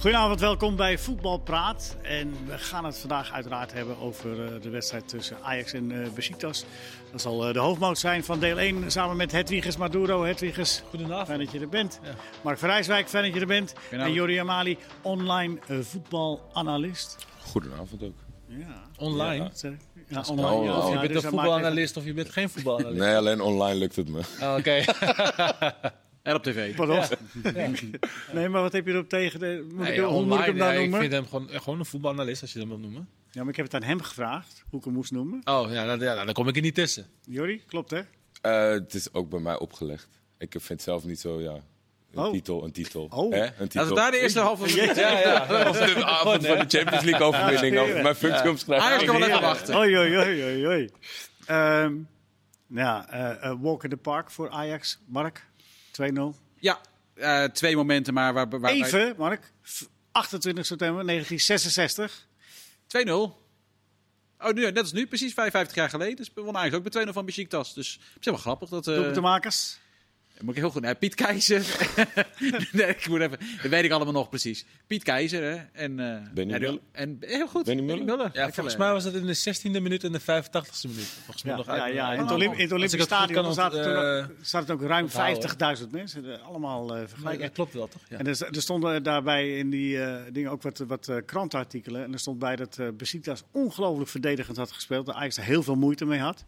Goedenavond, welkom bij Voetbalpraat. En we gaan het vandaag uiteraard hebben over uh, de wedstrijd tussen Ajax en uh, Besiktas. Dat zal uh, de hoofdmoot zijn van deel 1 samen met Hedwiges Maduro. Hedwiges, Goedenavond. fijn dat je er bent. Ja. Mark van Rijswijk, fijn dat je er bent. En Jori Amali, online voetbalanalist. Goedenavond ook. Ja. Online? Ja, ja online. Ja. Of je bent dus een voetbalanalist of je bent geen voetbalanalist. Nee, alleen online lukt het me. Oh, Oké. Okay. En op tv. Pardon? Ja. Nee, maar wat heb je erop tegen? De, moet nee, ik, online, moet ik hem nou nee, noemen? Ik vind hem gewoon, gewoon een voetbalanalist, als je hem wilt noemen. Ja, maar ik heb het aan hem gevraagd, hoe ik hem moest noemen. Oh, ja, dan, ja, dan kom ik er niet tussen. Jori, klopt hè? Uh, het is ook bij mij opgelegd. Ik vind het zelf niet zo, ja... Een oh. titel, een titel. Oh. Hè? Een titel. Als daar de eerste halve minuut... Ja, ja. Of de avond van de Champions League overwinning Ja, over mijn functie Ajax omschrijven. kan wel even wachten. Oei, oei, oei, oei, oei. Um, ja, uh, uh, walk in the park voor Ajax. Mark, 2-0. Ja, uh, twee momenten maar waar... waar Even, Mark. 28 september 1966. 2-0. Oh, nu, net als nu, precies 55 jaar geleden. Dus we wonnen eigenlijk ook met 2-0 van Besiktas. Dus het is wel grappig. Dat, uh, de makers. Moet ik heel goed. Nee, Piet Keizer. nee, ik moet even. Dat weet ik allemaal nog precies. Piet Keizer hè? en. Uh, Benny ja, Muller. En heel goed. Benny Muller. Benny Muller. Ja, volgens mij was het in de 16e minuut en de 85e minuut. Volgens mij Ja, nog ja, uit. ja. In het, Olymp het Olympisch Stadion kan zaten, toen uh, ook, zaten ook ruim onthouden. 50.000 mensen. eh, Allemaal uh, vergelijken. Ja, klopt wel, toch? Ja. En er, er stonden daarbij in die uh, dingen ook wat, wat uh, krantenartikelen. En er stond bij dat uh, Besiktas ongelooflijk verdedigend had gespeeld. Dat Ajax er heel veel moeite mee had.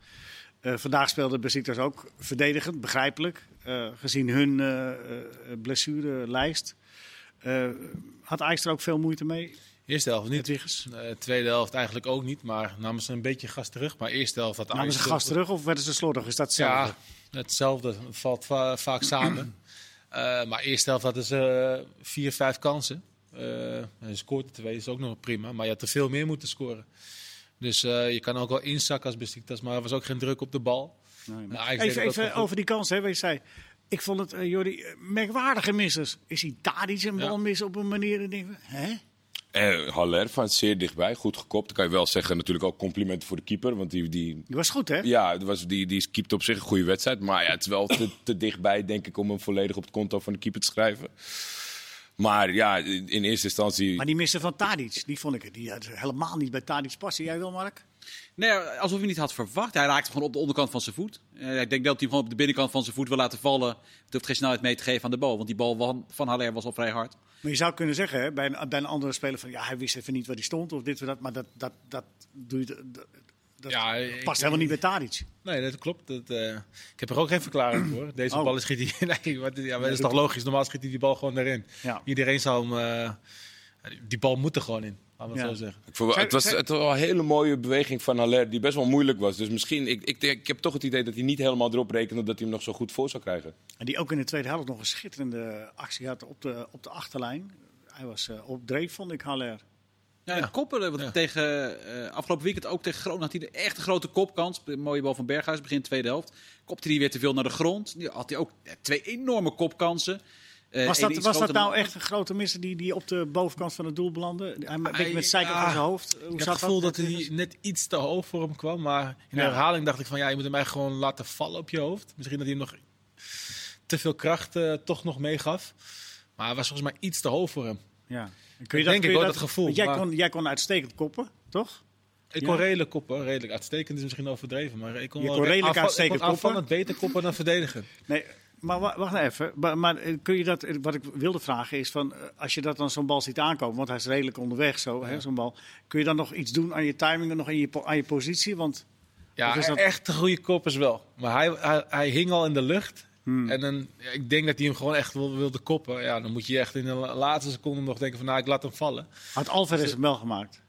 Uh, vandaag speelde Besiktas ook verdedigend, begrijpelijk. Uh, gezien hun uh, blessurelijst. had Ajax er ook veel moeite mee? Eerste helft niet. tweede helft eigenlijk ook niet. Maar namen ze een beetje gas terug. Maar eerste helft had Namen ze gas terug of werden ze slordig? Is dat hetzelfde? Ja, hetzelfde. valt va vaak samen. maar eerste helft hadden ze vier, vijf kansen. en scoorde twee, is ook nog prima. Maar je had er veel meer moeten scoren. Dus uh, je kan ook wel inzakken als Besiktas, maar er was ook geen druk op de bal. Nee, nee. Even, even over die kans, hè, wat je zei. Ik vond het, uh, Jordi, merkwaardige missers. Is hij Tadic een bal ja. missen op een manier? En denk, hè? Uh, Haller van zeer dichtbij, goed gekopt. Dan kan je wel zeggen, natuurlijk ook complimenten voor de keeper. Want die, die, die was goed, hè? Ja, was, die, die keepte op zich een goede wedstrijd. Maar ja, het is wel te, te dichtbij, denk ik, om hem volledig op het konto van de keeper te schrijven. Maar ja, in eerste instantie. Maar die missen van Tadic, die vond ik die had helemaal niet bij Tadic passen. Jij wel, Mark? Nee, alsof hij niet had verwacht. Hij raakte gewoon op de onderkant van zijn voet. Uh, ik denk dat hij gewoon op de binnenkant van zijn voet wil laten vallen. Hij hoeft geen snelheid mee te geven aan de bal. Want die bal van, van Haller was al vrij hard. Maar je zou kunnen zeggen hè, bij, een, bij een andere speler van ja, hij wist even niet waar hij stond of dit of dat. Maar dat, dat, dat, doe je. Dat, dat ja, past ik, helemaal niet bij Tadic. Nee, dat klopt. Dat, uh, ik heb er ook geen verklaring voor. Deze oh. bal schiet hij. Nee, wat, ja, dat is toch logisch. Normaal schiet hij die bal gewoon erin. Ja. Iedereen zou hem. Uh, die bal moet er gewoon in. Ja. zo zeggen. Ik vond, het, was, het was wel een hele mooie beweging van Haller, die best wel moeilijk was. Dus misschien, ik, ik, ik heb toch het idee dat hij niet helemaal erop rekende dat hij hem nog zo goed voor zou krijgen. En die ook in de tweede helft nog een schitterende actie had op de, op de achterlijn. Hij was uh, op dreef, vond ik, Haller. Ja, ja. koppelen. Want ja. tegen, uh, afgelopen weekend ook tegen Groningen had hij de echt een grote kopkans. Een mooie bal van Berghuis, begin tweede helft. Kopte hij weer te veel naar de grond. Nu had hij ook twee enorme kopkansen. Uh, was dat, was dat nou echt een grote misser die, die op de bovenkant van het doel belandde? Hij een beetje met zijkant ja, van zijn hoofd. Hoe ik had het gevoel dat, dat hij net iets te hoog voor hem kwam. Maar in de herhaling dacht ik van ja, je moet hem eigenlijk gewoon laten vallen op je hoofd. Misschien dat hij hem nog te veel kracht uh, toch nog meegaf. Maar hij was volgens mij iets te hoog voor hem. Ja. Kun je dat, denk ik wel dat gevoel. Jij, maar... kon, jij kon uitstekend koppen, toch? Ik kon ja. redelijk koppen, redelijk uitstekend is misschien overdreven, maar ik kon, je wel kon redelijk aanval, uitstekend ik kon aanvallend beter koppen dan verdedigen. Nee, maar wacht nou even. Maar, maar, kun je dat, wat ik wilde vragen is van, als je dat dan zo'n bal ziet aankomen, want hij is redelijk onderweg zo, ja. zo'n bal. Kun je dan nog iets doen aan je timing en nog aan je, aan je positie? Want ja, is dat... echt een goede koppers wel. Maar hij, hij, hij hing al in de lucht. Hmm. En dan, ja, ik denk dat hij hem gewoon echt wilde, wilde koppen. Ja, dan moet je echt in de laatste seconde nog denken van, nou, ik laat hem vallen. Had Alvarez dus, hem wel gemaakt?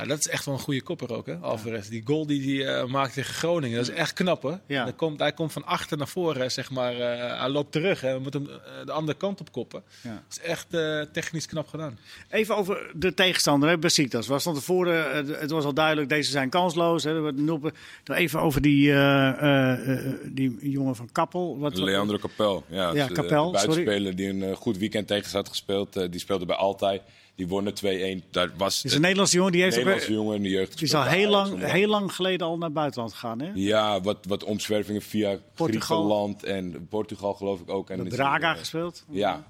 Ja, dat is echt wel een goede kopper ook, hè, Alvarez. Ja. Die goal die hij uh, maakt tegen Groningen, dat is echt knap, hè. Ja. Dan komt, hij komt van achter naar voren, zeg maar. Uh, hij loopt terug, hè. We moeten hem uh, de andere kant op koppen. Ja. Dat is echt technisch knap gedaan. Even over de tegenstander, hè, Besiktas. Was van tevoren, het was al duidelijk, deze zijn kansloos. Hè. Even over die, die jongen van Kappel. Wat, Leandro Capel. Ja, ja de buitenspeler die een goed weekend tegen had gespeeld. die speelde bij Altijd. Die wonnen 2-1. Daar was is een Nederlandse jongen die heeft Nederlandse jongen in de jeugd. Die is al heel lang, heel lang geleden al naar het buitenland gegaan, hè? Ja, wat, wat omzwervingen via Portugal. Griekenland en Portugal geloof ik ook. En Braga uh, gespeeld. Ja.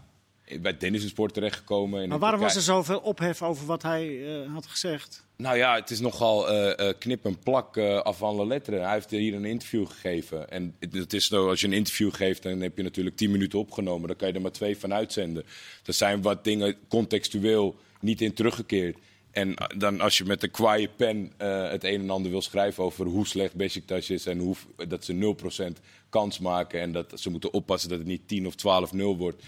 Bij Dennis Sport terechtgekomen. Maar waarom was er zoveel ophef over wat hij eh, had gezegd? Nou ja, het is nogal eh, eh, knip en plak af van letteren. Hij heeft hier een interview gegeven. En het, is zo, als je een interview geeft, dan heb je natuurlijk 10 minuten opgenomen. Dan kan je er maar twee van uitzenden. Er zijn wat dingen contextueel niet in teruggekeerd. En dan als je met een kwaaie pen het een en ander wil schrijven over hoe slecht Besiktas is en hoe, dat ze 0% kans maken en dat ze moeten oppassen dat het niet 10 of 12-0 wordt.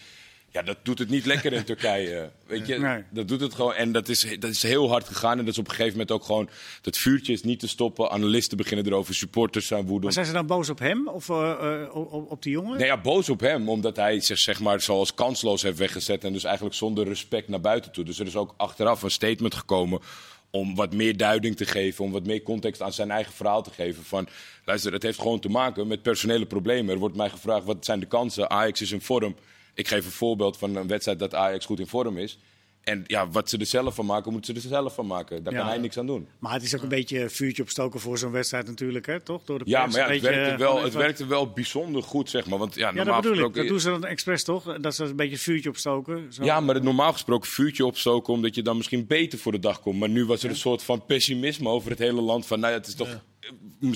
Ja, dat doet het niet lekker in Turkije. Weet je, Nee. dat doet het gewoon. En dat is, dat is heel hard gegaan. En dat is op een gegeven moment ook gewoon. Dat vuurtje is niet te stoppen. Analisten beginnen erover. Supporters zijn Maar woedend. zijn ze dan boos op hem of eh, eh, op, op die jongen? Nee, ja, boos op hem, omdat hij zich zeg maar zoals kansloos heeft weggezet en dus eigenlijk zonder respect naar buiten toe. Dus er is ook achteraf een statement gekomen om wat meer duiding te geven, om wat meer context aan zijn eigen verhaal te geven. Van, luister, het heeft gewoon te maken met personele problemen. Er wordt mij gevraagd, wat zijn de kansen? Ajax is in vorm. Ik geef een voorbeeld van een wedstrijd dat Ajax goed in vorm is. En ja, wat ze er zelf van maken, moeten ze er zelf van maken. Daar Ja. kan hij niks aan doen. Maar het is ook een beetje een vuurtje opstoken voor zo'n wedstrijd natuurlijk, hè? toch? Door de Ja, maar ja, het werkte, eh, wel, gewoon het werkte wel bijzonder goed, zeg maar. Want ja, Ja, normaal dat bedoel ik. Dat doen ze dan expres toch? Dat ze een beetje een vuurtje opstoken. Zo. Ja, maar het normaal gesproken vuurtje opstoken omdat je dan misschien beter voor de dag komt. Maar nu was er een soort van pessimisme over het hele land. Van, nou ja, het is toch, eh,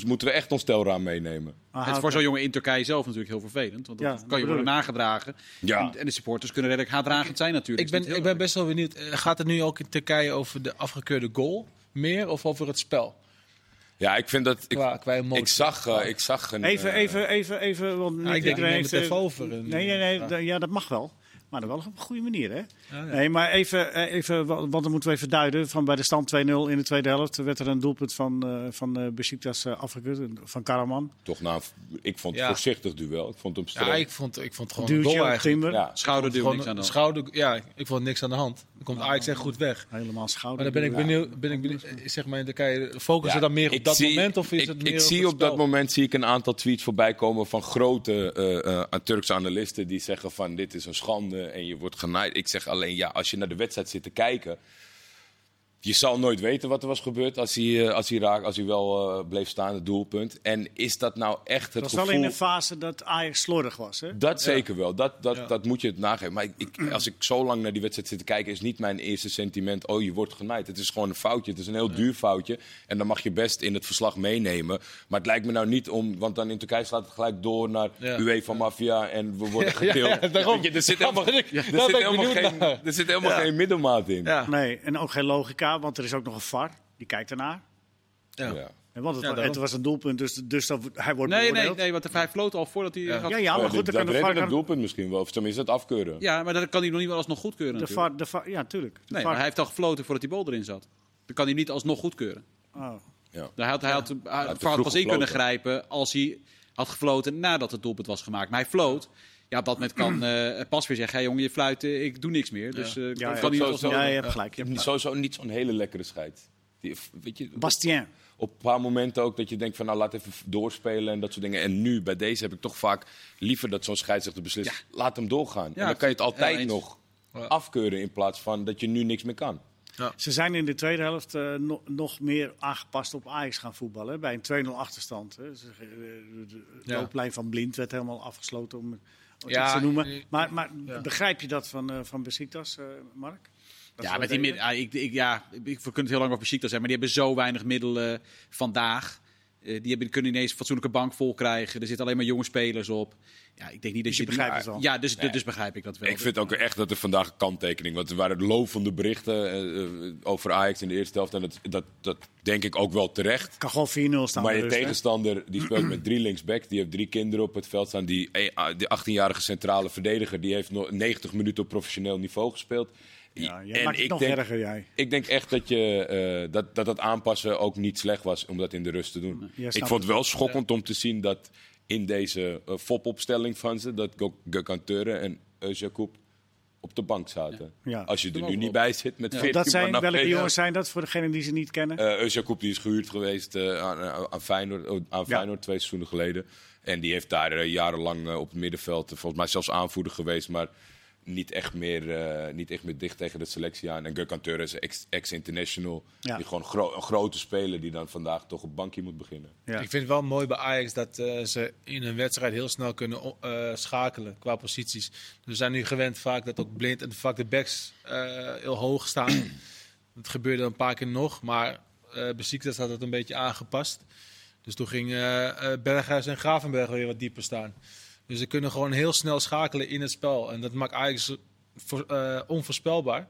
moeten we echt ons telraam meenemen? Ah, Het is voor zo'n jongen in Turkije zelf natuurlijk heel vervelend. Want dat Ja, kan dat je worden ik. nagedragen. Ja. En, en de supporters kunnen redelijk haatdragend zijn natuurlijk. Ik Dus dat ben, ik ben best wel benieuwd. eh, Gaat het nu ook in Turkije over de afgekeurde goal meer of over het spel? Ja, ik vind dat... Ik, Qua, qua emotie. ik zag, eh, ik zag een... Even, eh, even, even, even. Want niet ik denk, iedereen heeft, het even over. Nee, nee, nee. Ja, dat mag wel. Maar dan wel op een goede manier, hè? ja. Nee, maar even, eh, even, wa- want dan moeten we even duiden. Van bij de stand 2-0 in de tweede helft werd er een doelpunt van, eh van eh Besiktas eh, afgekeurd. Van Karaman. Toch nou, ik vond het Ja. voorzichtig duel. Ik vond hem Ja, streng. ik vond, ik vond het gewoon een Duwtje goal op eigenlijk. Timber. Ja. schouderduw, niks aan een de hand. schouder, ja, ik vond niks aan de hand. Dan komt Ajax echt goed weg. Helemaal schouder. Maar dan ben ik benieuwd, ben ik benieuwd zeg maar in Turkije, focussen Ja, ze dan meer op ik dat zie- moment of is ik, het ik meer zie het op dat moment zie ik een aantal tweets voorbij komen van grote eh, eh, Turkse analisten die zeggen van dit is een schande en je wordt genaaid. Ik zeg alleen ja, als je naar de wedstrijd zit te kijken, je zal nooit weten wat er was gebeurd als hij, eh, als hij, raak, als hij wel eh, bleef staan, het doelpunt. En is dat nou echt het Het was gevoel... wel in een fase dat Ajax slordig was, hè? Dat zeker wel, dat, dat, Ja. dat moet je het nageven. Maar ik, ik- als ik zo lang naar die wedstrijd zit te kijken, is niet mijn eerste sentiment: oh je wordt genaaid. Het is gewoon een foutje. Het is een heel duur foutje. En dan mag je best in het verslag meenemen. Maar het lijkt me nou niet om, want dan in Turkije slaat het gelijk door naar Ja. UEFA Mafia en we worden ja, daarom. Je, er zit helemaal, er zit helemaal, geen, er zit helemaal Ja. geen middelmaat in. Ja, Nee, en ook geen logica, want er is ook nog een VAR. Die kijkt ernaar. ja. Ja. En want het, Ja, het was een doelpunt, dus, dus dat, hij wordt Nee, nee, beoordeeld. nee, want hij floot al voordat hij... Ja. had- Ja, ja, maar goed, dat dan kan de VAR... het doelpunt misschien wel, of tenminste het afkeuren. Ja, maar dat kan hij nog niet wel alsnog goedkeuren De natuurlijk. VAR, de VAR, ja, tuurlijk. De Nee, VAR- maar hij heeft al gefloten voordat die bal erin zat. Dan kan hij niet alsnog goedkeuren. oh. Ja. Hij had, hij had, hij had vroeg pas in kunnen grijpen als hij had gefloten nadat het doelpunt was gemaakt. Maar hij floot. Ja, op dat moment kan eh pas weer zeggen: hey, jongen, je fluit, eh, ik doe niks meer. Dus eh, Ja, kan ja, hij zo- niet zo- alsnog- ja, je hebt gelijk. Je hebt sowieso niet zo'n hele lekkere scheid. Die, weet je, Bastien. op een paar momenten ook dat je denkt van nou laat even doorspelen en dat soort dingen. En nu bij deze heb ik toch vaak liever dat zo'n scheidsrechter beslist. Laat hem doorgaan. Ja, en dan kan je het altijd nog afkeuren in plaats van dat je nu niks meer kan. Ze zijn in de tweede helft eh, no- nog meer aangepast op Ajax gaan voetballen. hè, Bij een 2-0 achterstand. Hè. Eh, De, Ja. looplijn van Blind werd helemaal afgesloten om het Ja, te noemen. Maar, maar ja. begrijp je dat van, eh van Besiktas, Mark? Dat Ja, met die ah, ik, ik, ja, ik, we kunnen het heel lang over Besiktas zijn, maar die hebben zo weinig middelen vandaag. Eh, die hebben, kunnen ineens een fatsoenlijke bank vol krijgen. Er zitten alleen maar jonge spelers op. Ja, ik denk niet dat Dus je je... begrijpt? Ja, dus, dus begrijp ik dat wel. Ik vind ook echt dat er vandaag een kanttekening. Want er waren lovende berichten eh, eh, over Ajax in de eerste helft. En dat, dat, dat denk ik ook wel terecht. kan gewoon 4-0 staan. Maar je hè. tegenstander die speelt met drie linksback. Die heeft drie kinderen op het veld staan. Die, die 18-jarige centrale verdediger die heeft nog 90 minuten op professioneel niveau gespeeld. Ja, jij En maakt het ik nog denk- erger, jij. Ik denk echt dat, je, eh, dat, dat het aanpassen ook niet slecht was om dat in de rust te doen. Ik vond het wel schokkend om te zien dat in deze uh, FOP-opstelling van ze, dat Gökhan en Özjakup op de bank zaten. Ja. Als je er nu niet bij zit met 14 Dat zijn, welke jongens zijn dat voor degenen die ze niet kennen? Eh Özjakup die is gehuurd geweest eh, aan, aan- Feyenoord, oh, aan Feyenoord twee seizoenen geleden. En die heeft daar jarenlang op het middenveld, volgens mij zelfs aanvoerder geweest. Maar niet echt, meer, eh, niet echt meer dicht tegen de selectie aan. En Gökhan Töre is ex- ex-international. Ja. Die gewoon gro- een grote speler die dan vandaag toch op bankje moet beginnen. Ja. Ik vind het wel mooi bij Ajax dat eh, ze in een wedstrijd heel snel kunnen eh, schakelen qua posities. Dus we zijn nu gewend vaak dat ook blind en vaak de backs eh, heel hoog staan. dat gebeurde een paar keer nog, maar eh Besiktas had het een beetje aangepast. Dus toen gingen Berghuis en Gravenberg weer wat dieper staan. Dus ze kunnen gewoon heel snel schakelen in het spel. En dat maakt Ajax voor, eh, onvoorspelbaar.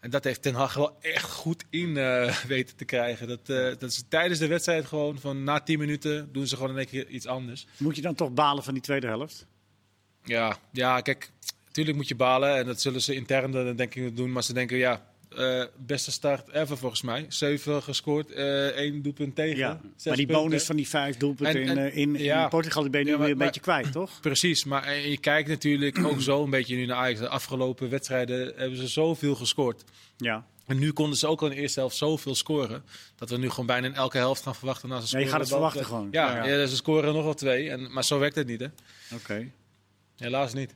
En dat heeft Ten Hag wel echt goed in eh, weten te krijgen. Dat, eh, dat is tijdens de wedstrijd gewoon van na 10 minuten doen ze gewoon in één keer iets anders. Moet je dan toch balen van die tweede helft? Ja, ja kijk, natuurlijk moet je balen. En dat zullen ze intern dan denk ik doen. Maar ze denken, ja, eh, beste start ever volgens mij. 7 gescoord, eh één doelpunt tegen. Ja. Maar die punten. bonus van die vijf doelpunten En- en- in, eh, in, in. Portugal die ben je nu maar- weer een maar- beetje kwijt, toch? Precies, maar je kijkt natuurlijk ook zo een beetje nu naar Ajax. De afgelopen wedstrijden hebben ze zoveel gescoord. Ja. En nu konden ze ook al in de eerste helft zoveel scoren. Dat we nu gewoon bijna in elke helft gaan verwachten. Nou, ze Nee, je gaat het verwachten gewoon. Ja, Ja. ja, ze scoren nog wel twee. En, maar zo werkt het niet, hè? Oké. Helaas niet.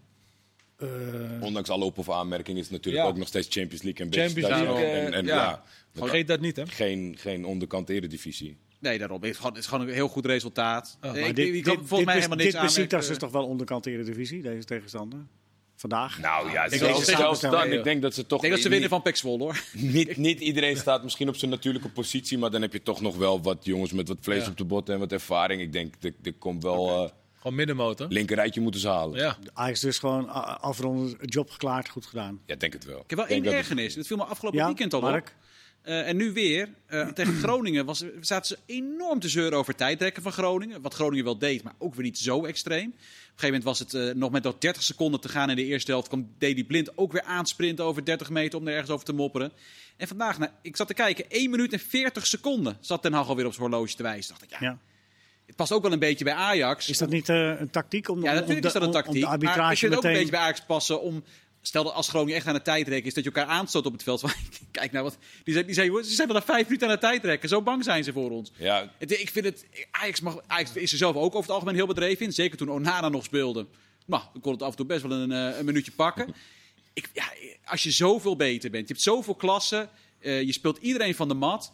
Eh, Ondanks alle op- of aanmerkingen is het natuurlijk Ja. ook nog steeds Champions League en Champions. League, En, eh, en ja. ja, Vergeet dat niet, hè? geen, geen onderkant eredivisie. Nee, daarom. Het is gewoon, het is gewoon een heel goed resultaat. Oh, Ik- maar ik- dit, ik dit, kan dit, volgens mij dit, helemaal niks dit Besiktas aanmerken. is toch wel onderkant Eredivisie, deze tegenstander? Vandaag? Nou ja, denk zelfs, zelfs dan. Ik denk dat ze toch Ik denk dat ze niet- winnen van Pek Zwolle, hoor. Niet, niet iedereen staat misschien op zijn natuurlijke positie, maar dan heb je toch nog wel wat jongens met wat vlees Ja. op de botten en wat ervaring. Ik denk, er, er komt wel eh Gewoon middenmotor. linkerrijtje moeten ze halen. Ja, Ja. Ajax dus gewoon afronden, job geklaard, goed gedaan. denk het wel. Ik heb wel Denk één dat- ergernis. Dat viel me afgelopen Ja, weekend al Mark? op. Eh, en nu weer. eh, tegen Groningen was, zaten ze enorm te zeuren over tijdrekken van Groningen. Wat Groningen wel deed, maar ook weer niet zo extreem. Op een gegeven moment was het eh, nog met nog 30 seconden te gaan in de eerste helft. kwam Deli Blind ook weer aansprinten over 30 meter om er ergens over te mopperen. En vandaag, nou, ik zat te kijken, 1 minuut en 40 seconden zat Ten Hag alweer op zijn horloge te wijzen. Dacht ik, ja, Ja. Het past ook wel een beetje bij Ajax. Is dat niet eh, een tactiek? Om, Ja, om- natuurlijk om is dat de, een tactiek. Om de maar arbitrage ik vind het ook een meteen... beetje bij Ajax passen om... Stel dat als Groningen echt aan de tijdrekken is, dat je elkaar aanstoot op het veld. Kijk nou wat... Die zijn, die zijn, ze zijn na vijf minuten aan de tijdrekken. Zo bang zijn ze voor ons. Ja, Het- ik vind het... Ajax, mag, Ajax is er zelf ook over het algemeen heel bedreven in. Zeker toen Onana nog speelde. Nou, dan kon het af en toe best wel een, eh, een minuutje pakken. Ik, ja, als je zoveel beter bent, je hebt zoveel klassen, eh, je speelt iedereen van de mat...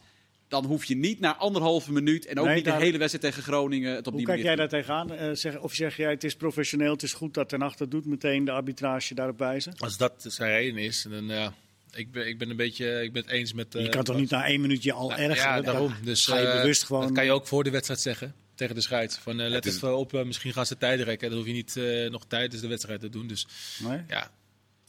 Dan hoef je niet na anderhalve minuut en ook Nee, niet de hele wedstrijd tegen Groningen het op Hoe die kijk manier jij te doen. daar tegenaan? Eh, zeg, of zeg jij het is professioneel, het is goed dat Ten dat doet, meteen de arbitrage daarop wijzen? Als dat zijn reden is, dan ja. Ik ben, ik ben een beetje ik ben het eens met. je eh, kan toch niet na één minuut je al Ja, erg... Ja, daarom. Dus ga je eh, bewust gewoon... Dat kan je ook voor de wedstrijd zeggen. Tegen de scheids. Van, eh, let is- even op, eh, misschien gaan ze tijd rekken. Dan hoef je niet eh, nog tijdens de wedstrijd te doen. Dus Nee? ja.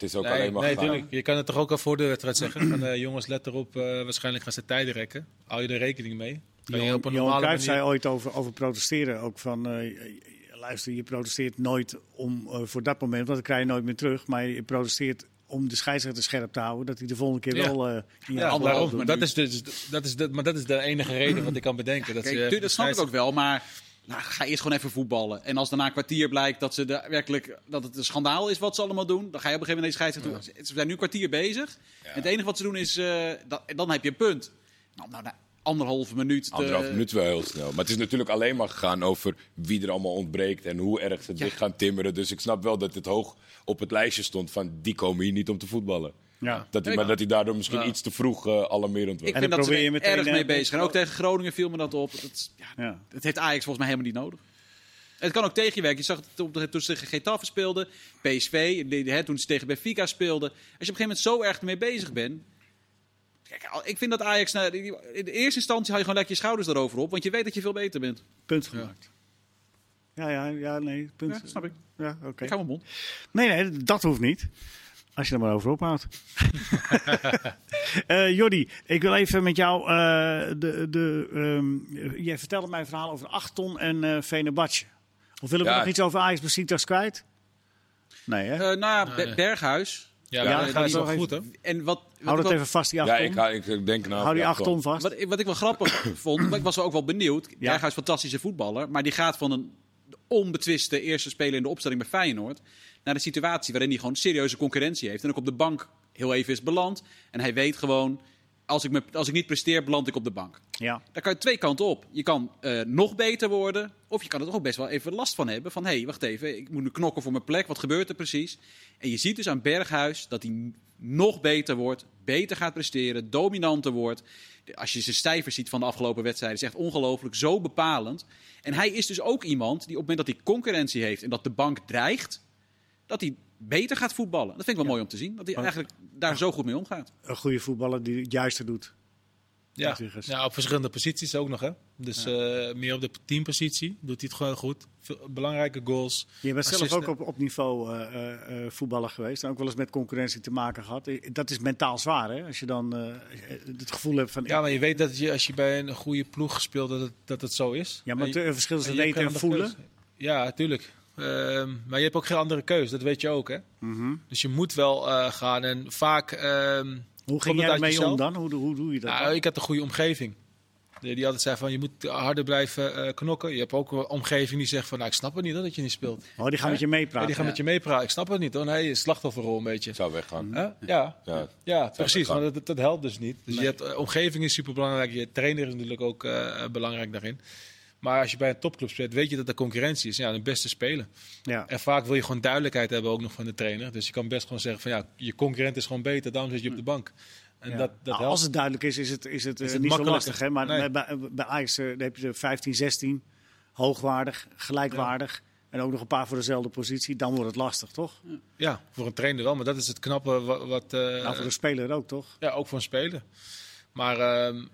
Het is ook Nee, alleen maar nee, gegaan. tuurlijk. Je kan het toch ook al voor de wedstrijd zeggen. Van, eh, jongens, let erop. eh, waarschijnlijk gaan ze tijden rekken. Hou je er rekening mee. Johan, Cruijff manier... zei ooit over, over protesteren ook van... eh, luister, je protesteert nooit om, voor dat moment, want dan krijg je nooit meer terug. Maar je protesteert om de scheidsrechter scherp te houden, dat hij de volgende keer Ja. wel eh in Ja, daarom. doet. Maar dat, is dus, dat, is de, maar dat is de enige reden wat ik kan bedenken. Dat, Kijk, ze, dat snap ik ook wel, maar nou, ga eerst gewoon even voetballen. En als daarna een kwartier blijkt dat, ze de, werkelijk, dat het een schandaal is wat ze allemaal doen, dan ga je op een gegeven moment deze scheidsrechter toe. Ze zijn nu een kwartier bezig. En het enige wat ze doen is, eh, dat, dan heb je een punt. Nou, nou, na anderhalve minuut. te- Anderhalf minuut wel heel snel. Maar het is natuurlijk alleen maar gegaan over wie er allemaal ontbreekt en hoe erg ze dicht gaan timmeren. Dus ik snap wel dat het hoog op het lijstje stond van die komen hier niet om te voetballen. Ja. Dat hij, maar dat hij daardoor misschien iets te vroeg uh, alarmerend was. Ik En vind dat ze probeer je er meteen, erg mee bezig op- Ook tegen Groningen viel me dat op. Dat, ja, Ja. dat heeft Ajax volgens mij helemaal niet nodig. Het kan ook tegen je werken. Je zag het op de, toen ze tegen Getafe speelden, PSV, hè, toen ze tegen Benfica speelden. Als je op een gegeven moment zo erg ermee bezig bent. Kijk, ik vind dat Ajax, nou, in de eerste instantie hou je gewoon lekker je schouders erover op. Want je weet dat je veel beter bent. Punt gemaakt. Ja, ja, ja, nee, punt. Ja, snap ik. Ja, oké. Ik hou mijn mond. Nee, nee, dat hoeft niet. Als je er maar over ophoudt. Eh Jordi, ik wil even met jou. eh, de, de, ehm, jij vertelde mij een verhaal over Achton en eh Venebatje. Of willen we Ja. nog iets over Ajax Besiktas kwijt? Nee, hè? Eh nou, Be- nee. Berghuis. Ja, Ja, ja dat is wel goed, hè? even- En wat, wat Hou ik dat even vast, die Ja, Achton. ik, ga, ik denk nou... Hou die ja, Achton vast. Wat, wat ik wel grappig vond, maar ik was wel ook wel benieuwd. Ja. Berghuis, fantastische voetballer. Maar die gaat van een onbetwiste eerste speler in de opstelling bij Feyenoord... naar de situatie waarin hij gewoon serieuze concurrentie heeft. En ook op de bank heel even is beland. En hij weet gewoon, als ik, me, als ik niet presteer, beland ik op de bank. Ja. Daar kan je twee kanten op. Je kan eh, nog beter worden, of je kan er toch ook best wel even last van hebben. Van, hé, hey, wacht even, ik moet nu knokken voor mijn plek. Wat gebeurt er precies? En je ziet dus aan Berghuis dat hij nog beter wordt, beter gaat presteren, dominanter wordt. Als je zijn cijfers ziet van de afgelopen wedstrijden, is echt ongelooflijk, zo bepalend. En hij is dus ook iemand die op het moment dat hij concurrentie heeft en dat de bank dreigt, dat hij beter gaat voetballen. Dat vind ik wel mooi om te zien, dat hij eigenlijk daar zo goed mee omgaat. Een goede voetballer die het juiste doet. Ja. Op verschillende posities ook nog. Hè? Dus eh, meer op de teampositie doet hij het gewoon goed. Veel- belangrijke goals. Je bent zelf ook op, op niveau eh, eh, voetballer geweest. En ook wel eens met concurrentie te maken gehad. Eh, Dat is mentaal zwaar, hè? Als je dan het gevoel hebt van... Ja, maar je weet dat je, als je bij een goede ploeg speelt, dat het, dat het zo is. Ja, maar het verschil je hebt weten en voelen. Ja, tuurlijk. Ehm, maar je hebt ook geen andere keuze, dat weet je ook. Hè? Mhm. Dus je moet wel gaan. En vaak. ehm, Hoe ging het jij ermee om dan? Hoe, hoe doe je dat? Nou, dan? ik had een goede omgeving. Die, die altijd zei van je moet harder blijven eh, knokken. Je hebt ook een omgeving die zegt van nou, ik snap het niet hoor, dat je niet speelt. Oh, die gaan met je Ja, meepraten. die gaan met je meepraten. Ik snap het niet hoor. Nee, je slachtofferrol een beetje. zou weggaan. Hè? Ja. Ja. Ja, precies. gaan. Maar dat, dat helpt dus niet. Dus je hebt, eh, omgeving is super belangrijk. Je trainer is natuurlijk ook eh, belangrijk daarin. Maar als je bij een topclub speelt, weet je dat er concurrentie is. Ja, de beste spelen. Ja. En vaak wil je gewoon duidelijkheid hebben ook nog van de trainer. Dus je kan best gewoon zeggen van ja, je concurrent is gewoon beter, daarom zit je op de bank. En Ja. dat, dat Nou, helpt. Als het duidelijk is, is het, is het, eh, Is het niet zo lastig. Hè? Maar Nee. bij, bij Ajax eh, heb je de 15, 16, hoogwaardig, gelijkwaardig. En ook nog een paar voor dezelfde positie. Dan wordt het lastig, toch? Ja, voor een trainer wel. Maar dat is het knappe wat... wat eh, nou, voor de speler ook, toch? Ja, ook voor een speler. Maar ehm,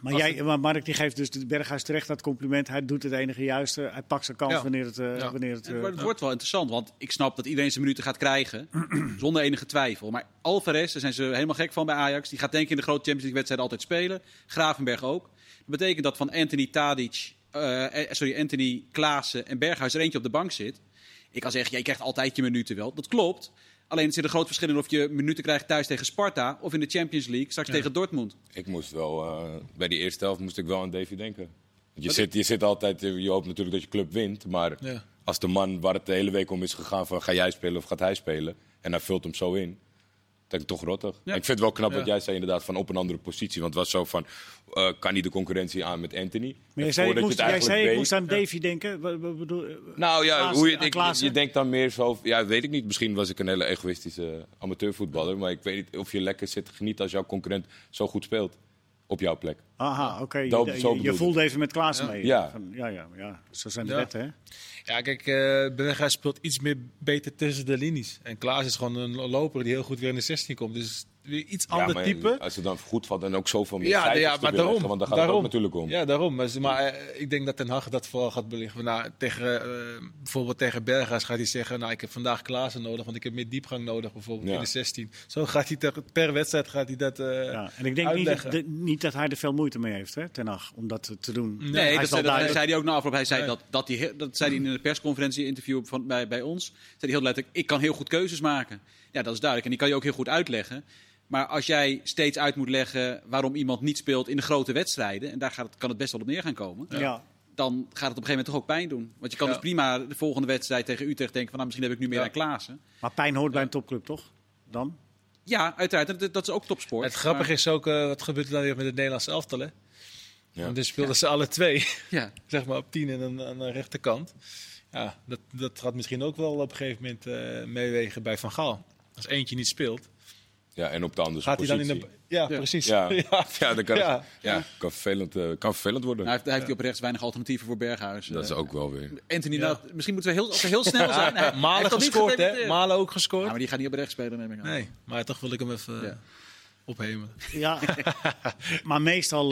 Maar, jij, maar Mark die geeft dus de Berghuis terecht dat compliment. Hij doet het enige juiste. Hij pakt zijn kans Ja. wanneer het... eh, Ja. wanneer het eh, wordt- het wordt wel interessant, want ik snap dat iedereen zijn minuten gaat krijgen. zonder enige twijfel. Maar Alvarez, daar zijn ze helemaal gek van bij Ajax. Die gaat denk ik in de grote Champions League wedstrijden altijd spelen. Gravenberg ook. Dat betekent dat van Anthony Tadic, eh, eh, sorry, Anthony Klaassen en Berghuis er eentje op de bank zit. Ik kan zeggen, jij krijgt altijd je minuten wel. Dat klopt. Alleen er zit een groot verschil in of je minuten krijgt thuis tegen Sparta of in de Champions League straks tegen Dortmund. Ik moest wel, eh, bij die eerste helft moest ik wel aan Davy denken. Want je, zit, je zit altijd, eh, je hoopt natuurlijk dat je club wint. Maar Ja. als de man waar het de hele week om is gegaan van ga jij spelen of gaat hij spelen. En hij vult hem zo in. Denk ik toch rottig. Ja. Ik vind het wel knap Ja. wat jij zei inderdaad van op een andere positie. Want het was zo van, eh, kan hij de concurrentie aan met Anthony? Maar jij zei, ik moest, het jij zei, ik eigenlijk moest aan Davy denken. Wat, wat bedoel, Nou ja, hoe je, ik, je denkt dan meer zo... Ja, weet ik niet. Misschien was ik een hele egoïstische amateurvoetballer. Maar ik weet niet of je lekker zit te genieten als jouw concurrent zo goed speelt. Op jouw plek. Aha, oké. Je, je, voelde even met Klaassen Ja. mee. Ja. Van, ja, ja, ja. Zo zijn de Ja. wetten, hè? Ja, kijk, eh Berghuis speelt iets meer beter tussen de linies. En Klaas is gewoon een loper die heel goed weer in de 16 komt. Dus weer iets Ja, ander maar type. Als het dan goed valt en ook zoveel meer Ja, cijfers ja te maar daarom. leggen, Want daar gaat daarom. het ook natuurlijk om. Ja, daarom. Maar, maar eh, ik denk dat Ten Hag dat vooral gaat belichten. Nou, tegen, eh, bijvoorbeeld tegen Berghuis gaat hij zeggen... Nou, ik heb vandaag Klaassen nodig, want ik heb meer diepgang nodig. Bijvoorbeeld Ja. in de 16. Zo gaat hij ter- per wedstrijd gaat hij dat eh, Ja. En ik denk niet, de- niet dat hij er veel moeite mee heeft, hè, Ten Hag, om dat te doen. Nee, Nee, hij dat, is wel zei, dat hij ook na afloop. Hij zei Nee. dat, dat, hij, dat zei hij in een persconferentie-interview van, bij, bij ons. Zei hij heel letterlijk, ik kan heel goed keuzes maken. Ja, dat is duidelijk. En die kan je ook heel goed uitleggen. Maar als jij steeds uit moet leggen waarom iemand niet speelt in de grote wedstrijden... en daar gaat het, kan het best wel op neer gaan komen... Ja. dan gaat het op een gegeven moment toch ook pijn doen. Want je kan Ja. dus prima de volgende wedstrijd tegen Utrecht denken... van nou, misschien heb ik nu meer Ja. aan Klaassen. Maar pijn hoort bij een topclub, toch? Dan? Ja, uiteraard. Dat, dat is ook topsport. Het grappige Maar- is ook, eh, wat gebeurt er dan weer met het Nederlandse elftal, hè? Ja. Want dus speelden ze alle twee, Ja. zeg maar op tien en aan, aan de rechterkant. Ja, dat, dat gaat misschien ook wel op een gegeven moment eh, meewegen bij Van Gaal. Als eentje niet speelt, Ja, en op de andere gaat hij dan positie. in de... Ja, precies. Ja, ja. ja, dat kan, Ja. ja. kan, vervelend, eh, kan vervelend worden. Nou, hij heeft, hij heeft op rechts weinig alternatieven voor Berghuis. dat is Eh, ook wel weer. Anthony, Ja. nou, misschien moeten we heel, als we heel snel zijn. Hij- Malen gescoord, hè? Malen ook Ja, gescoord. maar die gaat niet op rechts spelen, neem ik aan. Nee, maar toch wil ik hem even Ja. eh. Ja, maar meestal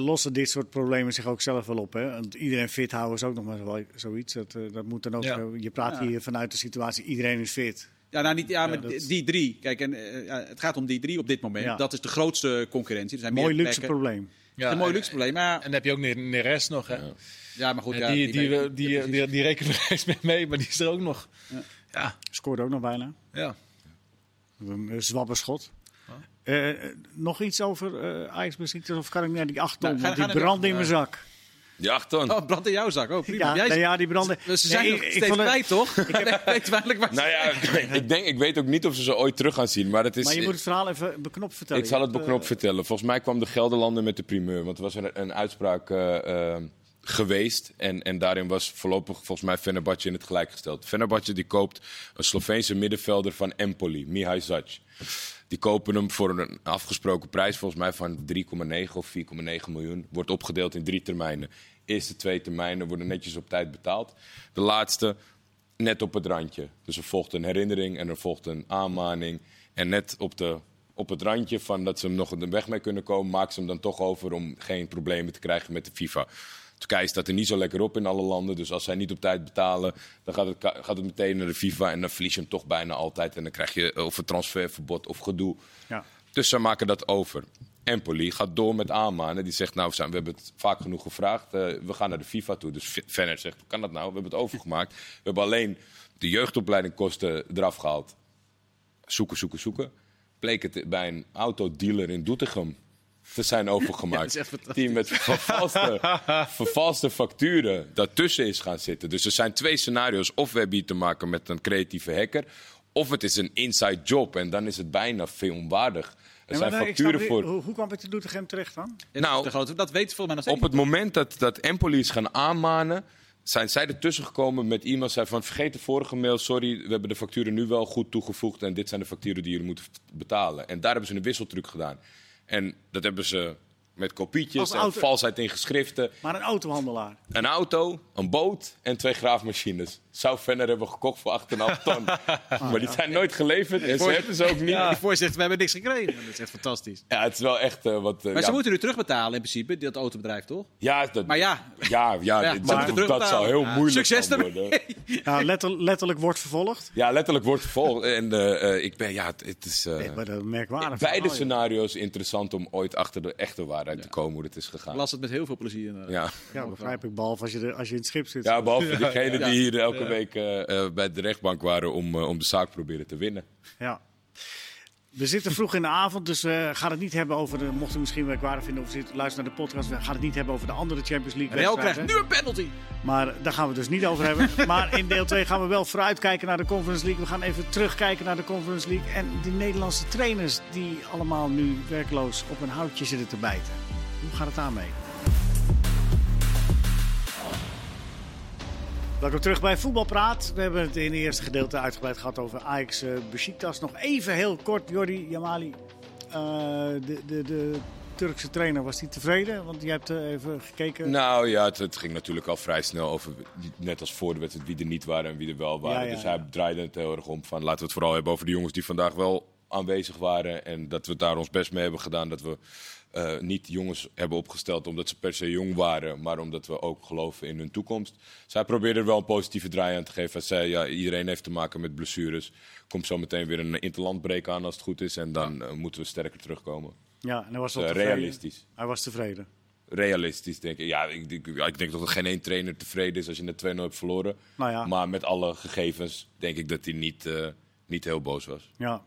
lossen dit soort problemen zich ook zelf wel op. Hè? Want iedereen fit houden is ook nog maar zo- zoiets. Dat, dat moet dan ook, Ja. je praat Ja. hier vanuit de situatie, iedereen is fit. Ja, nou, niet, ja, maar dat- die- drie. Kijk, en, ja, het gaat om die drie op dit moment. Ja. Dat is de grootste concurrentie. Er zijn Mooi meer luxe plekken. probleem. Ja, een mooi en- luxe probleem. Maar, En dan heb je ook Neres nog, hè? Ja. ja, maar goed. Ja, Ja, die, die, die, die, die, die rekenen er eens mee mee, maar die is er ook nog. Ja. Ja, Scoorde ook nog bijna. ja. Een eh, zwabberschot. Oh. Eh, nog iets over eh Ajax Besiktas? Of kan ik naar die acht ton? Nou, ga- die ga brand in mijn zak. Die acht ton. Oh, brand in jouw zak. Oh, prima. Ja, Jij, nee, ja, die branden. Ze zijn Nee, nog steeds het- toch? Ik heb... weet waar Nou ja, ik, denk, ik weet ook niet of ze ze ooit terug gaan zien. Maar, het is, Maar je moet het verhaal even beknopt vertellen. ik zal het hebt, beknopt vertellen. Volgens mij kwam de Gelderlander met de primeur. Want er was een, een uitspraak eh, eh, geweest. En, en daarin was voorlopig volgens mij Fenerbahce in het gelijk gesteld. Fenerbahce die koopt een Sloveense middenvelder van Empoli, Mihai Zac. Die kopen hem voor een afgesproken prijs, volgens mij van 3,9 of 4,9 miljoen. Wordt opgedeeld in drie termijnen. Eerste twee termijnen worden netjes op tijd betaald. De laatste net op het randje. Dus er volgt een herinnering en er volgt een aanmaning. En net op, de, op het randje van dat ze hem nog de weg mee kunnen komen, maken ze hem dan toch over om geen problemen te krijgen met de FIFA. Turkije staat er niet zo lekker op in alle landen. Dus als zij niet op tijd betalen, dan gaat het, gaat het meteen naar de FIFA. En dan verlies je hem toch bijna altijd. En dan krijg je of een transferverbod of gedoe. Ja. Dus zij maken dat over. Empoli gaat door met aanmanen. Die zegt, nou, we hebben het vaak genoeg gevraagd. eh, we gaan naar de FIFA toe. Dus F- Feyenoord zegt, hoe kan dat nou? We hebben het overgemaakt. We hebben alleen de jeugdopleidingkosten eraf gehaald. Zoeken, zoeken, zoeken. Bleek het bij een autodealer in Doetinchem te zijn overgemaakt. fantastisch. die met vervalste, vervalste facturen daartussen is gaan zitten. Dus er zijn twee scenario's. Of we hebben hier te maken met een creatieve hacker... of het is een inside job en dan is het bijna filmwaardig. Er zijn snap facturen voor... Hoe, hoe kwam het in Doetinchem terecht dan? Nou, de grote, dat weet volgens mij nog steeds Op het moment dat, dat Empoli is gaan aanmanen, zijn zij ertussen gekomen met iemand zei van vergeet de vorige mail, sorry, we hebben de facturen nu wel goed toegevoegd en dit zijn de facturen die jullie moeten betalen. En daar hebben ze een wisseltruc gedaan. En dat hebben ze met kopietjes en auto- valsheid in geschriften. Maar een autohandelaar. Een auto, een boot en twee graafmachines. Zou Venner hebben gekocht voor 8,5 ton. maar die zijn nooit geleverd en ze hebben ze ook niet. Ja. Ja, Die voorzitter, we hebben niks gekregen. Dat is echt fantastisch. het is wel echt eh, wat... eh, Maar ja, ze moeten nu terugbetalen in principe, dat autobedrijf, toch? ja, dat, Maar ja, ja, ja, Ja, dit- maar- dat, dat zou heel Ja. moeilijk Succes gaan ermee. worden. Ja, letter- letterlijk wordt vervolgd. Ja, letterlijk wordt vervolgd. En eh, eh, ik ben, ja, het, het is. eh, Nee, maar dat merkwaardig. beide joh. scenario's interessant om ooit achter de echte waarheid te komen hoe het is gegaan. las het met heel veel plezier. Ja. Ja, begrijp ik. Behalve als je, als je in het schip zit. ja, behalve degenen Ja. die hier elke week eh, eh, bij de rechtbank waren om, eh, om de zaak proberen te winnen. Ja. We zitten vroeg in de avond, dus we gaan het niet hebben over de. Mocht u misschien merkwaardig vinden of zit, luister naar de podcast. We gaan het niet hebben over de andere Champions League. Real wedstrijden. krijgt nu een penalty. Maar daar gaan we het dus niet over hebben. Maar in deel 2 gaan we wel vooruitkijken naar de Conference League. We gaan even terugkijken naar de Conference League. En die Nederlandse trainers die allemaal nu werkloos op een houtje zitten te bijten. Hoe gaat het daarmee? Welkom terug bij Voetbalpraat. We hebben het in het eerste gedeelte uitgebreid gehad over Ajax uh, Besiktas. Nog even heel kort, Jordi Jamali. Uh, de, de, de Turkse trainer, was hij tevreden? Want je hebt uh, even gekeken. Nou ja, het, het, ging natuurlijk al vrij snel over, net als voor de wedstrijd, wie er niet waren en wie er wel waren. Ja, ja, dus hij ja. draaide het heel erg om van laten we het vooral hebben over de jongens die vandaag wel aanwezig waren. En dat we daar ons best mee hebben gedaan. Dat we uh, niet jongens hebben opgesteld omdat ze per se jong waren, maar omdat we ook geloven in hun toekomst. Zij probeerde er wel een positieve draai aan te geven. Hij zei, ja, iedereen heeft te maken met blessures. Komt zo meteen weer een interlandbreek aan als het goed is. En dan uh, moeten we sterker terugkomen. Ja, en hij was wel dus, realistisch. Hij was tevreden. Realistisch, denk ik. Ja, ik, ik, ik denk dat er geen één trainer tevreden is als je net 2-0 hebt verloren. Nou ja. Maar met alle gegevens denk ik dat hij niet, niet heel boos was. Ja.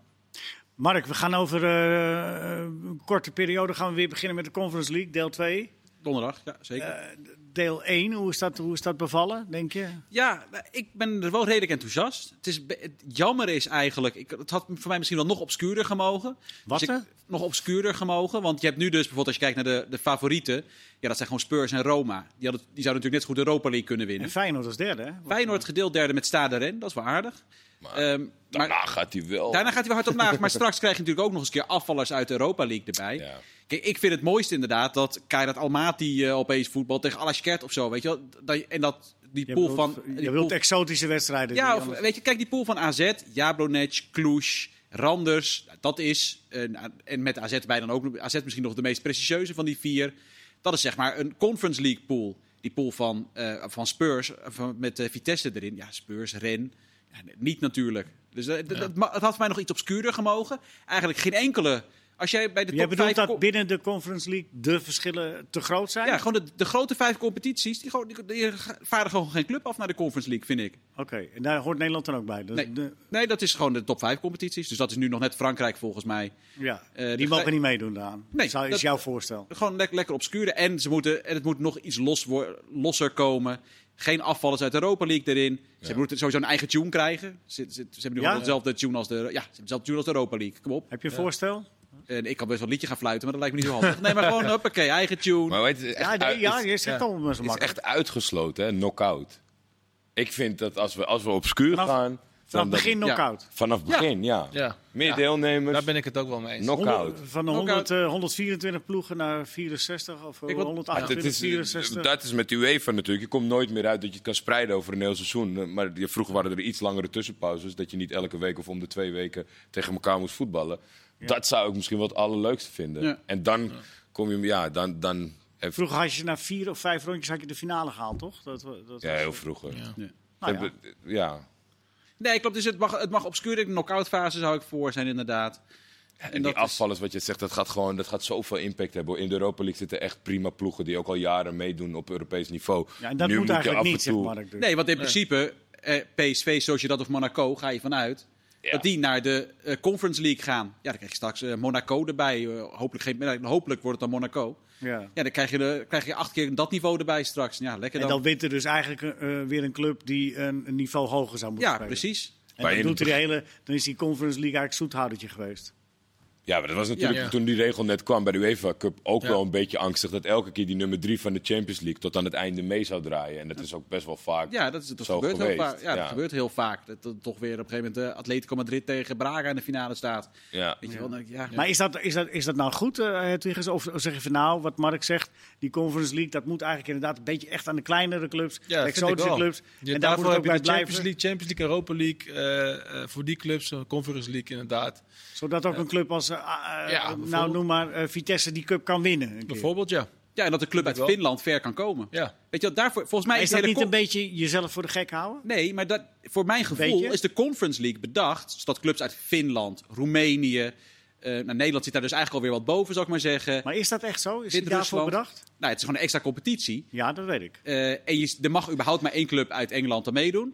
Mark, we gaan over uh, een korte periode gaan we weer beginnen met de Conference League, deel 2. Donderdag, ja, zeker. Uh, deel 1, hoe is, dat, hoe is dat bevallen, denk je? Ja, ik ben er wel redelijk enthousiast. Het, is, het jammer is eigenlijk, ik, het had voor mij misschien wel nog obscuurder gemogen. Wat dus ik, nog obscuurder gemogen, want je hebt nu dus bijvoorbeeld als je kijkt naar de, de favorieten, ja, dat zijn gewoon Spurs en Roma. Die, hadden, die zouden natuurlijk net zo goed de Europa League kunnen winnen. En Feyenoord als derde, hè? Feyenoord gedeeld derde met Stade Ren, dat is wel aardig. Maar, um, daarna maar, gaat hij wel. Daarna gaat hij wel hard op naast. maar straks krijg je natuurlijk ook nog eens een keer afvallers uit de Europa League erbij. Ja. Kijk, ik vind het mooiste inderdaad dat Kairat Almaty uh, opeens voetbal tegen Alaskert of zo, weet je wel. Dat, en dat die je pool wilt, van... Je die wilt pool, exotische wedstrijden. Ja, of, weet je, kijk die pool van AZ, Jablonec, Cluj, Randers. Dat is, uh, en met AZ bij dan ook, AZ misschien nog de meest prestigieuze van die vier. Dat is zeg maar een Conference League pool. Die pool van, uh, van Spurs, van, met uh, Vitesse erin. Ja, Spurs, Ren. Ja, niet natuurlijk. Dus uh, ja. het had voor mij nog iets obscuurder gemogen. Eigenlijk geen enkele Als jij bij de Jij top bedoelt vijf... dat binnen de Conference League de verschillen te groot zijn? Ja, gewoon de, de grote vijf competities, die, die, die varen gewoon geen club af naar de Conference League, vind ik. Oké, en daar hoort Nederland dan ook bij. Dus Nee. de- Nee, dat is gewoon de top vijf competities. Dus dat is nu nog net Frankrijk volgens mij. ja, Eh, die mogen niet meedoen daaraan. Nee, Zou, is dat- jouw voorstel. Gewoon lekker, lekker obscuur. En, ze moeten, en het moet nog iets los, losser komen. Geen afvallers uit de Europa League erin. Ze moeten sowieso een eigen tune krijgen. Ze, ze, ze hebben nu Ja? gewoon dezelfde tune als de, ja, dezelfde tune als de Europa League. Kom op. Heb je een voorstel? En ik kan best wel een liedje gaan fluiten, maar dat lijkt me niet zo handig. Nee, maar gewoon, hoppakee, eigen tune. Maar weet je, echt Ja, nee, ja het- je zegt al Het is echt uitgesloten, hè? Knock-out. Ik vind dat als we, als we obscuur Vanaf- gaan... Vanaf dat- begin knock-out. Vanaf begin, ja. Ja. Meer Ja. deelnemers, Daar ben ik het ook wel mee eens. knock-out. Van de Knockout. 100, eh, 124 ploegen naar 64 of eh, Ik wil- Ja, 128, dat, is, 64. dat is met UEFA natuurlijk. Je komt nooit meer uit dat je het kan spreiden over een heel seizoen. Eh, Maar vroeger waren er iets langere tussenpauzes. Dat je niet elke week of om de twee weken tegen elkaar moest voetballen. Dat zou ik misschien wel het allerleukste vinden. Ja. En dan kom je, ja, dan, dan Vroeger had je na vier of vijf rondjes had je de finale gehaald, toch? Dat, dat ja, was- heel vroeger. Ja. Ja. Nou ja. Hebben- ja. Nee, klopt. Dus het mag, het mag obscuur. De knock-out fase zou ik voor zijn, inderdaad. En, dat die is- afvallers, wat je zegt, dat gaat gewoon dat gaat zoveel impact hebben. In de Europa League zitten echt prima ploegen die ook al jaren meedoen op Europees niveau. Ja, en dat Nu moet je eigenlijk af niet, toe- Mark. Dus. Nee, want in principe, eh, PSV, Sociedad of Monaco, ga je vanuit. Ja. Dat die naar de eh, Conference League gaan. Ja, dan krijg je straks eh, Monaco erbij. Eh, hopelijk, geen, hopelijk wordt het dan Monaco. Ja. Ja, dan krijg je, de, krijg je acht keer dat niveau erbij straks. Ja, lekker En dan. dan wint er dus eigenlijk weer een club die een, een niveau hoger zou moeten ja, spelen. precies. En dan, doet het hele, dan is die Conference League eigenlijk zoethoudertje geweest. Ja, maar dat was natuurlijk Ja. toen die regel net kwam bij de UEFA Cup ook Ja. wel een beetje angstig. Dat elke keer die nummer drie van de Champions League tot aan het einde mee zou draaien. En dat is ook best wel vaak. Ja, dat, is, dat Zo gebeurt heel geweest, vaak. Ja, ja. dat gebeurt heel vaak. Dat, dat toch weer op een gegeven moment uh, Atletico Madrid tegen Braga in de finale staat. Ja. Weet je wel, ja. Maar is dat, is, dat, is dat nou goed, eh Hedwiges? Of zeg je van nou, wat Mark zegt, die Conference League, dat moet eigenlijk inderdaad een beetje echt aan de kleinere clubs, Ja, de exotische clubs. Je, en daarvoor het ook heb je bij de blijven. Champions League, Champions League, Europa League. eh, eh, voor die clubs, een Conference League inderdaad. Zodat ook een club als, eh, eh, nou bijvoorbeeld. noem maar, eh, Vitesse die cup kan winnen. Bijvoorbeeld, ja. ja, en dat de club uit. Finland ver kan komen. ja. Weet je wel, daarvoor, volgens mij Maar is, is dat niet een beetje jezelf voor de gek houden? Nee, maar dat, voor mijn gevoel is de Conference League bedacht. Zodat clubs uit Finland, Roemenië. eh nou, Nederland zit daar dus eigenlijk alweer wat boven, zou ik maar zeggen. Maar is dat echt zo? Is die daarvoor bedacht? Nou, het is gewoon een extra competitie. Ja, dat weet ik. Eh, en je, er mag überhaupt maar één club uit Engeland aan meedoen.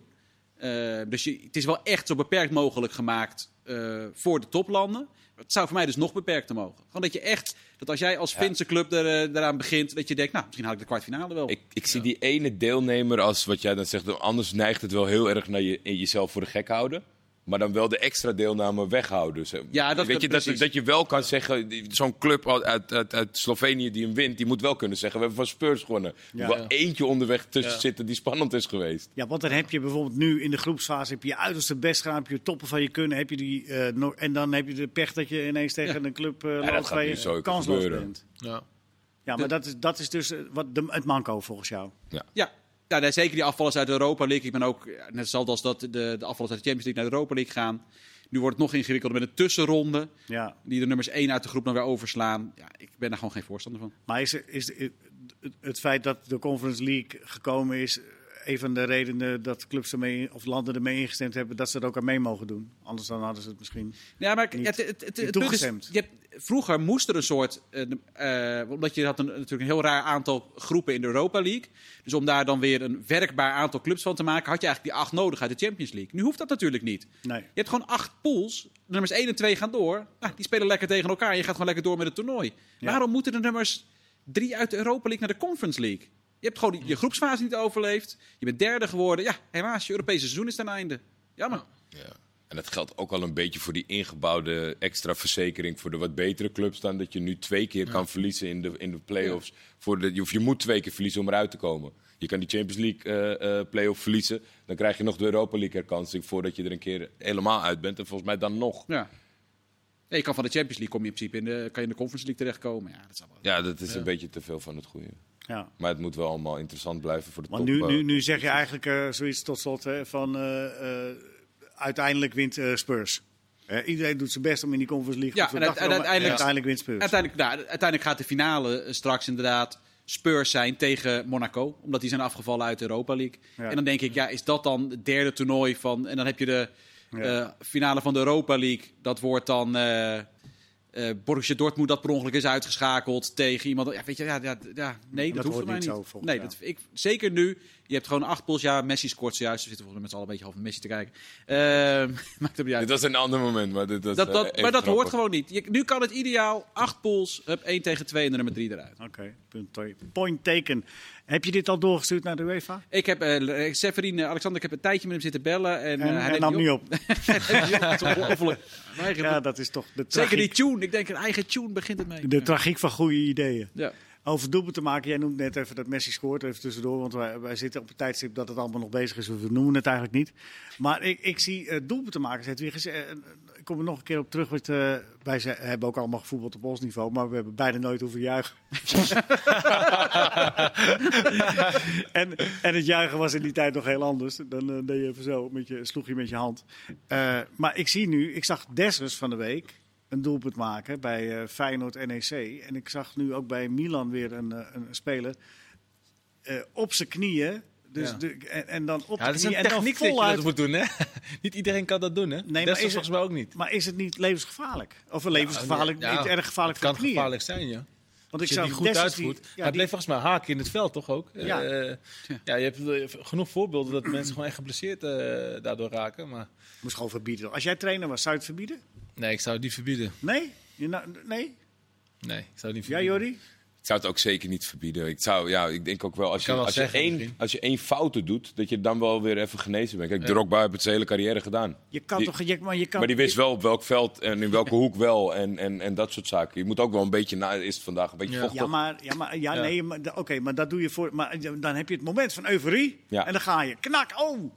Eh, dus je, het is wel echt zo beperkt mogelijk gemaakt eh, voor de toplanden. Het zou voor mij dus nog beperkter mogen. Gewoon dat je echt, dat als jij als Finse club er, eh, eraan begint, dat je denkt, nou, misschien haal ik de kwartfinale wel. Ik, ik zie die ene deelnemer als wat jij dan zegt. Anders neigt het wel heel erg naar je, in jezelf voor de gek houden. Maar dan wel de extra deelname weghouden. Ja, dat- Weet je, dat, dat je wel kan zeggen, zo'n club uit, uit, uit Slovenië die hem wint, die moet wel kunnen zeggen, we hebben van Spurs gewonnen. Ja. Er wel eentje onderweg tussen Ja. zitten die spannend is geweest. Ja, want dan heb je bijvoorbeeld nu in de groepsfase heb je je uiterste best gedaan, heb je toppen van je kunnen, heb je die, eh, no- en dan heb je de pech dat je ineens tegen een club dat loopt waar je kansloos gebeuren. bent. ja. Ja, maar dat is, dat is dus eh, wat de, het manco volgens jou. Ja, ja nee, zeker die afvallers uit de Europa League. Ik ben ook, ja, net zoals dat de, de afvallers uit de Champions League naar de Europa League gaan. Nu wordt het nog ingewikkelder met een tussenronde. Ja. Die de nummers 1 uit de groep dan weer overslaan. Ja, ik ben daar gewoon geen voorstander van. Maar is, is het- het feit dat de Conference League gekomen is, een van de redenen dat clubs ermee, of landen ermee ingestemd hebben, dat ze er ook aan mee mogen doen? Anders dan hadden ze het misschien. Ja, maar Niet- het, het, het, niet punt is, toegestemd. je hebt, vroeger moest er een soort, eh, eh, omdat je had een, natuurlijk een heel raar aantal groepen in de Europa League. Dus om daar dan weer een werkbaar aantal clubs van te maken, had je eigenlijk die acht nodig uit de Champions League. Nu hoeft dat natuurlijk niet. Nee. Je hebt gewoon acht pools. De nummers 1 en 2 gaan door. Nou, die spelen lekker tegen elkaar. Je gaat gewoon lekker door met het toernooi. Ja. Waarom moeten de nummers 3 uit de Europa League naar de Conference League? Je hebt gewoon je groepsfase niet overleefd. Je bent derde geworden. Ja, helaas, je Europese seizoen is ten einde. Jammer. Ja. En dat geldt ook al een beetje voor die ingebouwde extra verzekering voor de wat betere clubs dan dat je nu twee keer kan verliezen in de, in de play-offs. Voor de, of je moet twee keer verliezen om eruit te komen. Je kan die Champions League eh, play-off verliezen. Dan krijg je nog de Europa League herkansing voordat je er een keer helemaal uit bent. En volgens mij dan nog. Ja. Nee, je kan van de Champions League kom je in principe in de, kan je in de Conference League terechtkomen. Ja, dat is allemaal... Ja, dat is een beetje te veel van het goede. Ja. Maar het moet wel allemaal interessant blijven voor de Want top. nu, eh, nu, nu zeg je eigenlijk eh, zoiets tot slot hè, van eh, eh, uiteindelijk wint eh, Spurs. Iedereen doet zijn best om in die Conference League Ja, en te komen. uiteindelijk- uiteindelijk wint Spurs. Uiteindelijk, nou, uiteindelijk gaat de finale straks inderdaad Spurs zijn tegen Monaco. Omdat die zijn afgevallen uit de Europa League. Ja. En dan denk ik, ja, is dat dan het derde toernooi van... En dan heb je de Ja. eh, finale van de Europa League. Dat wordt dan... eh, eh Borussia Dortmund dat per ongeluk is uitgeschakeld tegen iemand. Ja, weet je, ja, ja, ja nee, dat, Dat hoeft hoort voor mij niet zo, volgens nee, dat, ik, zeker nu. Je hebt gewoon acht pools. Ja, Messi scoort zojuist. We zitten volgens mij met z'n allen een beetje half Messi te kijken. Ehm, maakt het niet uit. Dit was een ander moment, maar dit, dat, Dat, is, dat, eh, maar dat hoort gewoon niet. Je, nu kan het ideaal. Acht pools, hup, één tegen twee en de nummer drie eruit. Oké, punt twee. point taken. Heb je dit al doorgestuurd naar de UEFA? Ik heb, eh Severin, eh, Alexander, ik heb een tijdje met hem zitten bellen. En, En, hij nam niet op. Ja, dat is toch de Zeker die tragiek, tune. Ik denk een eigen tune begint het mee. de tragiek van goede ideeën. ja. Over doelpunt te maken, jij noemt net even dat Messi scoort, even tussendoor, want wij, wij zitten op een tijdstip dat het allemaal nog bezig is, we noemen het eigenlijk niet. Maar ik, ik zie uh, te maken, het weer. Ik kom er nog een keer op terug, want uh, wij hebben ook allemaal gevoetbald op ons niveau, maar we hebben bijna nooit hoeven juichen. en, en het juichen was in die tijd nog heel anders. Dan uh, deed je even zo, met je, sloeg je met je hand. Uh, maar ik zie nu, ik zag Dessers van de week een doelpunt maken bij Feyenoord NEC. En ik zag nu ook bij Milan weer een, een, speler op zijn knieën. Dus Ja. de, en, en dan op Ja, de dat is knieën een en dan techniek dat je voluit. dat moet doen, hè? Niet iedereen kan dat doen, hè? maar dat is volgens mij ook niet. Maar is het niet levensgevaarlijk? Of een levensgevaarlijk, Ja, niet erg gevaarlijk het voor kan de knieën? gevaarlijk zijn, ja. Want ik zag die goed Dessers die- ja, maar het die- bleef volgens mij haken in het veld, toch ook? Ja. Eh, ja, je hebt eh, genoeg voorbeelden dat mensen gewoon echt geblesseerd eh, daardoor raken. Maar moest gewoon verbieden. Als jij trainer was, zou je het verbieden? nee, ik zou het niet verbieden. Nee? Je nou- nee? Nee, ik zou het niet Ja, verbieden. Jordi? Ik zou het ook zeker niet verbieden. Ik, zou, ja, ik denk ook wel, als je, wel als, je één, als je één fouten doet, dat je dan wel weer even genezen bent. Kijk, Drogba heeft het zijn hele carrière gedaan. Je kan Die- toch... Je, maar, je kan, Maar die wist wel op welk veld en in welke hoek wel en, en, en dat soort zaken. Je moet ook wel een beetje, na, is het vandaag een beetje Ja. vochtig. Ja, maar, ja, maar, ja, Ja. nee, maar, oké, maar dat doe je voor. Maar dan heb je het moment van euforie. Ja. En dan ga je. Knak, oh!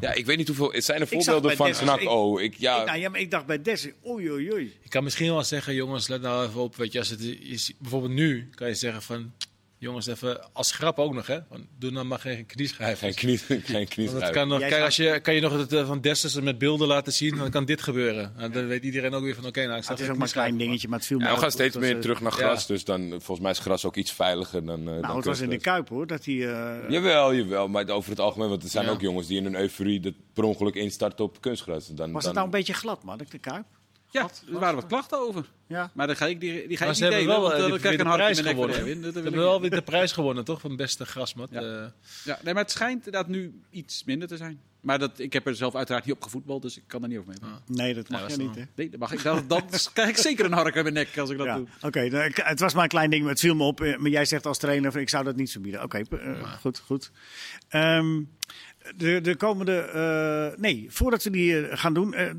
Ja, ik weet niet hoeveel, het zijn er voorbeelden van ik- oh. Ik, ja, Ik, nou, ja, maar ik dacht bij Dessers, oei, oei, oei. Ik kan misschien wel zeggen, jongens, let nou even op. Weet je, als het is, bijvoorbeeld nu kan je zeggen van, jongens, even als grap ook nog, hè? Doe dan maar geen knieschijf. geen knie, geen knieschijf. kan nog, kijk, als je, kan je nog het eh, van Desters met beelden laten zien, dan kan dit gebeuren. Nou, dan weet iedereen ook weer van, oké, nou, ik sta Het is ook maar een klein dingetje, maar het viel me Ja, we gaan steeds meer eh, terug naar ja. gras, dus dan, volgens mij is gras ook iets veiliger dan, eh dan Nou, het was in de. Kuip hoor, dat hij... eh, Jawel, jawel, maar over het algemeen, want er zijn Ja. ook jongens die in een euforie dat per ongeluk instarten op kunstgras. Dan, was dan, het nou een beetje glad, man, de Kuip? Ja, er waren wat klachten over. Ja. Maar dan ga ik die, die ga Maar ik ze niet hebben delen, wel want eh, dan krijg ik een prijs mijn nek voor gewonnen. Ze wil hebben wel weer de prijs gewonnen, toch? Van beste grasmat. Ja. eh. Ja, nee, maar het schijnt inderdaad nu iets minder te zijn. Maar dat, ik heb er zelf uiteraard niet op gevoetbald, dus ik kan er niet over mee. Nee, dat mag Ja, je niet, hè? Nee, dat mag ik. Dan, dan krijg ik zeker een hark in mijn nek als ik dat Ja. doe. Oké, ik- het was maar een klein ding, maar het viel me op. eh, Maar jij zegt als trainer, van, ik zou dat niet verbieden. Oké, goed, goed. Ehm, de, de komende... eh, nee, voordat we die gaan doen. eh,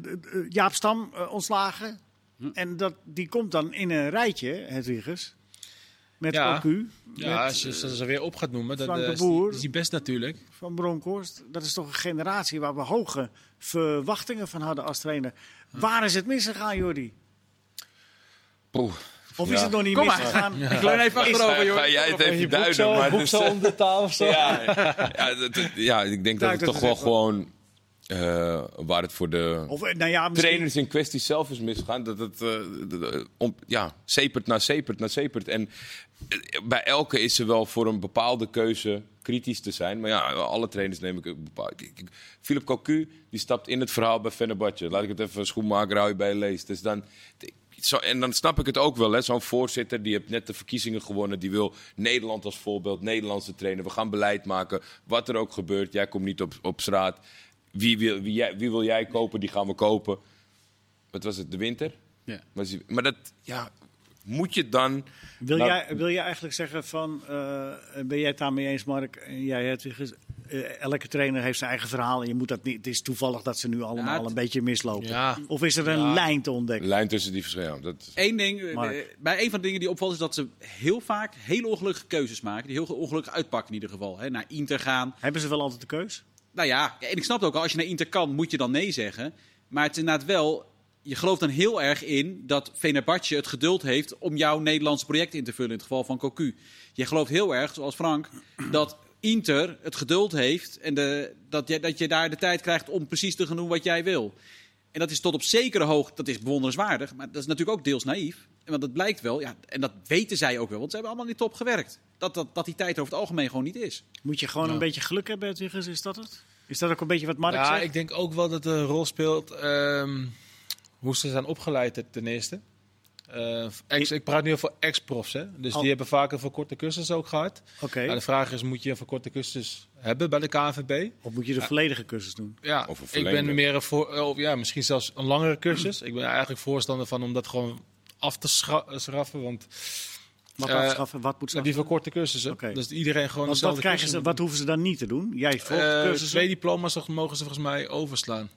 Jaap Stam ontslagen. Hm. En dat, die komt dan in een rijtje, Hedwiges. Met Ja. Cocu. Ja, met, als je ze ze weer op gaat noemen, dan de eh, is die- Boer. is die best natuurlijk. van Bronkhorst. Dat is toch een generatie waar we hoge verwachtingen van hadden als trainer. Waar is het misgegaan, Jordi? Poeh. Of is Ja. het nog niet Kom maar. misgegaan? Ik leun even achterover, joh. ga jij het even duiden? Maar het is, eh, de tafel ja, ja, dat- dat- ja, ik denk dat het toch wel gewoon... eh, waar het voor de Of, eh, nou ja, misschien... trainers in kwestie zelf is misgegaan. Dat het om, ja, sepert naar sepert naar sepert. En bij elke is er wel voor een bepaalde keuze kritisch te zijn. Maar ja, alle trainers neem ik een bepaald. Philip Cocu die stapt in het verhaal bij Fenerbahce. Laat ik het even schoenmaker hou je bij lees. Dus dan, zo, en dan snap ik het ook wel. hè. Zo'n voorzitter die heeft net de verkiezingen gewonnen. Die wil Nederland als voorbeeld. Nederlandse trainer. We gaan beleid maken. Wat er ook gebeurt. Jij komt niet op, op straat. Wie wil, wie, jij- wie wil jij kopen? Die gaan we kopen. Wat was het? De winter? Ja. Maar, dat, ja, moet je dan... Wil, Nou- jij, wil jij eigenlijk zeggen van, eh, ben jij het daarmee eens, Mark? En jij Hedwiges, eh, elke trainer heeft zijn eigen verhaal en je moet dat niet. Het is toevallig dat ze nu allemaal Ja, het- een beetje mislopen. Ja. Of is er een Ja. lijn te ontdekken? Lijn tussen die verschillen. Dat, Eén ding, eh, Mark. bij een van de dingen die opvalt is dat ze heel vaak hele ongelukkige keuzes maken. Die heel ongelukkig uitpakken in ieder geval. Hè. Naar Inter gaan. Hebben ze wel altijd de keus? Nou ja, en ik snap het ook al. Als je naar Inter kan, moet je dan nee zeggen. Maar het is inderdaad wel... Je gelooft dan heel erg in dat Fenerbahce het geduld heeft om jouw Nederlandse project in te vullen. In het geval van Cocu. Je gelooft heel erg, zoals Frank, dat Inter het geduld heeft. En de, dat, je, dat je daar de tijd krijgt om precies te gaan doen wat jij wil. En dat is tot op zekere hoogte, dat is bewonderenswaardig. Maar dat is natuurlijk ook deels naïef. Want dat blijkt wel, ja, en dat weten zij ook wel. Want ze hebben allemaal in de top gewerkt. Dat, dat, dat die tijd over het algemeen gewoon niet is. Moet je gewoon Ja. een beetje geluk hebben, Hedwiges? Is dat het? Is dat ook een beetje wat Mark ja, zegt? ik denk ook wel dat het een rol speelt ehm, hoe ze zijn opgeleid ten eerste. Eh, ex, ik praat nu over ex-profs, hè. Dus Oh. die hebben vaak een verkorte cursus ook gehad. Oké. Nou, de vraag is, moet je een verkorte cursus hebben bij de KNVB? Of moet je de volledige cursus doen? Ja, Of een ik ben meer een voor, eh, of ja, misschien zelfs een langere cursus. Ik ben eigenlijk voorstander van om dat gewoon af te schra- schraffen. Want Wat Eh, afschaffen, wat moet ze die verkorte cursussen, Oké. dus iedereen gewoon Want wat, dezelfde krijgen cursus ze, wat hoeven ze dan niet te doen? Jij volgt Eh, cursussen. twee diploma's toch mogen ze volgens mij overslaan.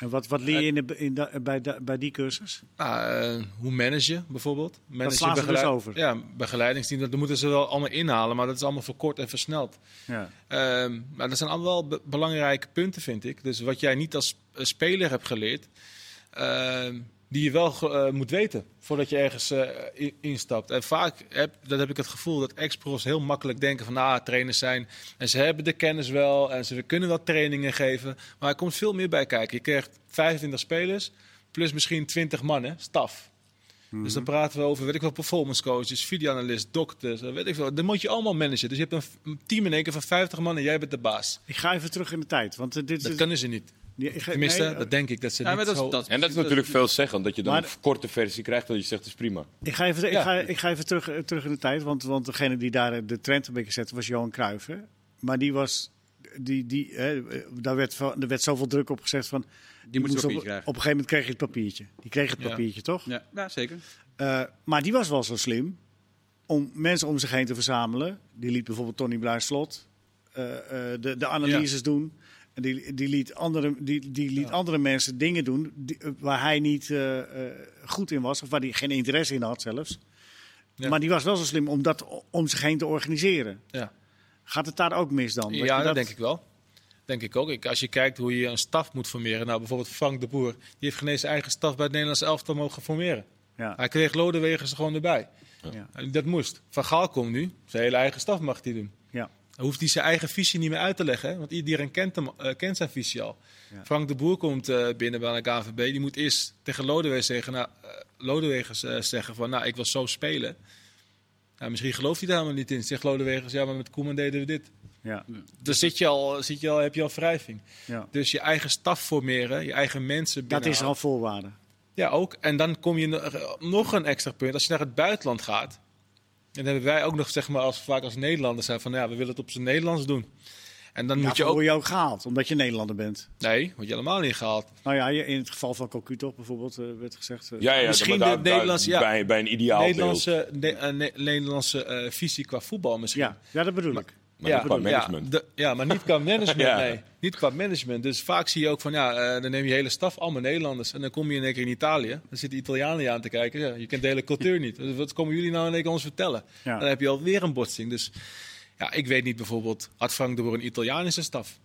En wat, wat leer je in de, in de- bij, de- bij die cursus? Nou, eh, hoe manage je bijvoorbeeld? Managen, slaan ze dus over. Ja, begeleidingsteam, dat moeten ze wel allemaal inhalen, maar dat is allemaal verkort en versneld. Ja. Ehm, maar dat zijn allemaal wel be- belangrijke punten, vind ik. Dus wat jij niet als eh, speler hebt geleerd, ehm, die je wel eh, moet weten voordat je ergens eh, in- instapt. En vaak heb, dat heb ik het gevoel dat ex-profs heel makkelijk denken van ah, trainers zijn en ze hebben de kennis wel en ze kunnen wel trainingen geven. Maar er komt veel meer bij kijken. Je krijgt 25 spelers plus misschien 20 mannen, staf. Dus dan praten we over, weet ik wel, performance coaches, videoanalist, dokters, weet ik veel. Dan moet je allemaal managen. Dus je hebt een team in één keer van 50 man en jij bent de baas. Ik ga even terug in de tijd. Want eh, dit Dat is- kunnen ze niet. Ik Tenminste, nee, dat denk ik dat ze Ja, niet maar dat, zo... dat, En dat is natuurlijk veel zeggen, dat je dan Maar- een korte versie krijgt dat je zegt, dat is prima. Ik ga even, ik ga, ik ga even terug, terug in de tijd, want, want degene die daar de trend een beetje zette was Johan Cruijff. Hè? Maar die was, die, die, hè, daar werd, van- er werd zoveel druk op gezegd van... die moet moest op, op een gegeven moment kreeg je het papiertje. Die kreeg het Ja. papiertje, toch? Ja, ja, zeker. Eh, maar die was wel zo slim om mensen om zich heen te verzamelen. Die liet bijvoorbeeld Tony Bluis-Slot eh, eh, de, de analyses doen. En die, die liet, andere, die, die liet andere mensen dingen doen die- eh, waar hij niet eh, eh, goed in was. Of waar hij geen interesse in had zelfs. Ja. Maar die was wel zo slim om dat om zich heen te organiseren. Ja, Gaat het daar ook mis dan? ja dat, denk ik wel. Denk ik ook. Ik, als je kijkt hoe je een staf moet formeren. Nou, bijvoorbeeld Frank de Boer. Die heeft geen eens eigen staf bij het Nederlands elftal mogen formeren. Ja, Hij kreeg Lodewegers er gewoon erbij. ja, dat moest. Van Gaal komt nu. Zijn hele eigen staf mag hij doen. ja. Dan hoeft hij zijn eigen visie niet meer uit te leggen. Hè? Want iedereen kent, hem, eh, kent zijn visie al. Ja. Frank de Boer komt eh, binnen bij de KVB. Die moet eerst tegen Lodewegers zeggen, nou, eh, Lodewegers zeggen van... Nou, ik wil zo spelen. Nou, misschien gelooft hij daar helemaal niet in. Zegt Lodewegers, ja, maar met Koeman deden we dit. ja, Dan zit je al, zit je al, heb je al wrijving. ja. Dus je eigen staf formeren, je eigen mensen Dat is al voorwaarde. Ja, ook. En dan kom je nog een extra punt. Als je naar het buitenland gaat. En dan hebben wij ook nog, zeg maar, als, vaak als Nederlanders zijn van ja, we willen het op zijn Nederlands doen. En dan Ja, moet je word ook. je ook gehaald, omdat je Nederlander bent. Nee, word je helemaal niet gehaald. Nou ja, je- in het geval van Cocu toch bijvoorbeeld eh, werd gezegd. eh, Ja, ja, Misschien de ja. bij, bij een ideaal beeld. Nederlandse, ne- eh, ne- Nederlandse eh, visie qua voetbal misschien. ja, ja, dat bedoel ik. Maar niet qua management. Ja, de- ja, maar niet qua management. Ja. Nee, niet qua management. Dus vaak zie je ook van ja, eh, dan neem je hele staf, allemaal Nederlanders. En dan kom je in één keer in Italië. Dan zitten Italianen je aan te kijken. Ja, je kent de hele cultuur niet. Dus wat komen jullie nou in één keer ons vertellen? Ja. Dan heb je alweer een botsing. Dus ja, ik weet niet bijvoorbeeld, had Frank de Boer een Italianische staf?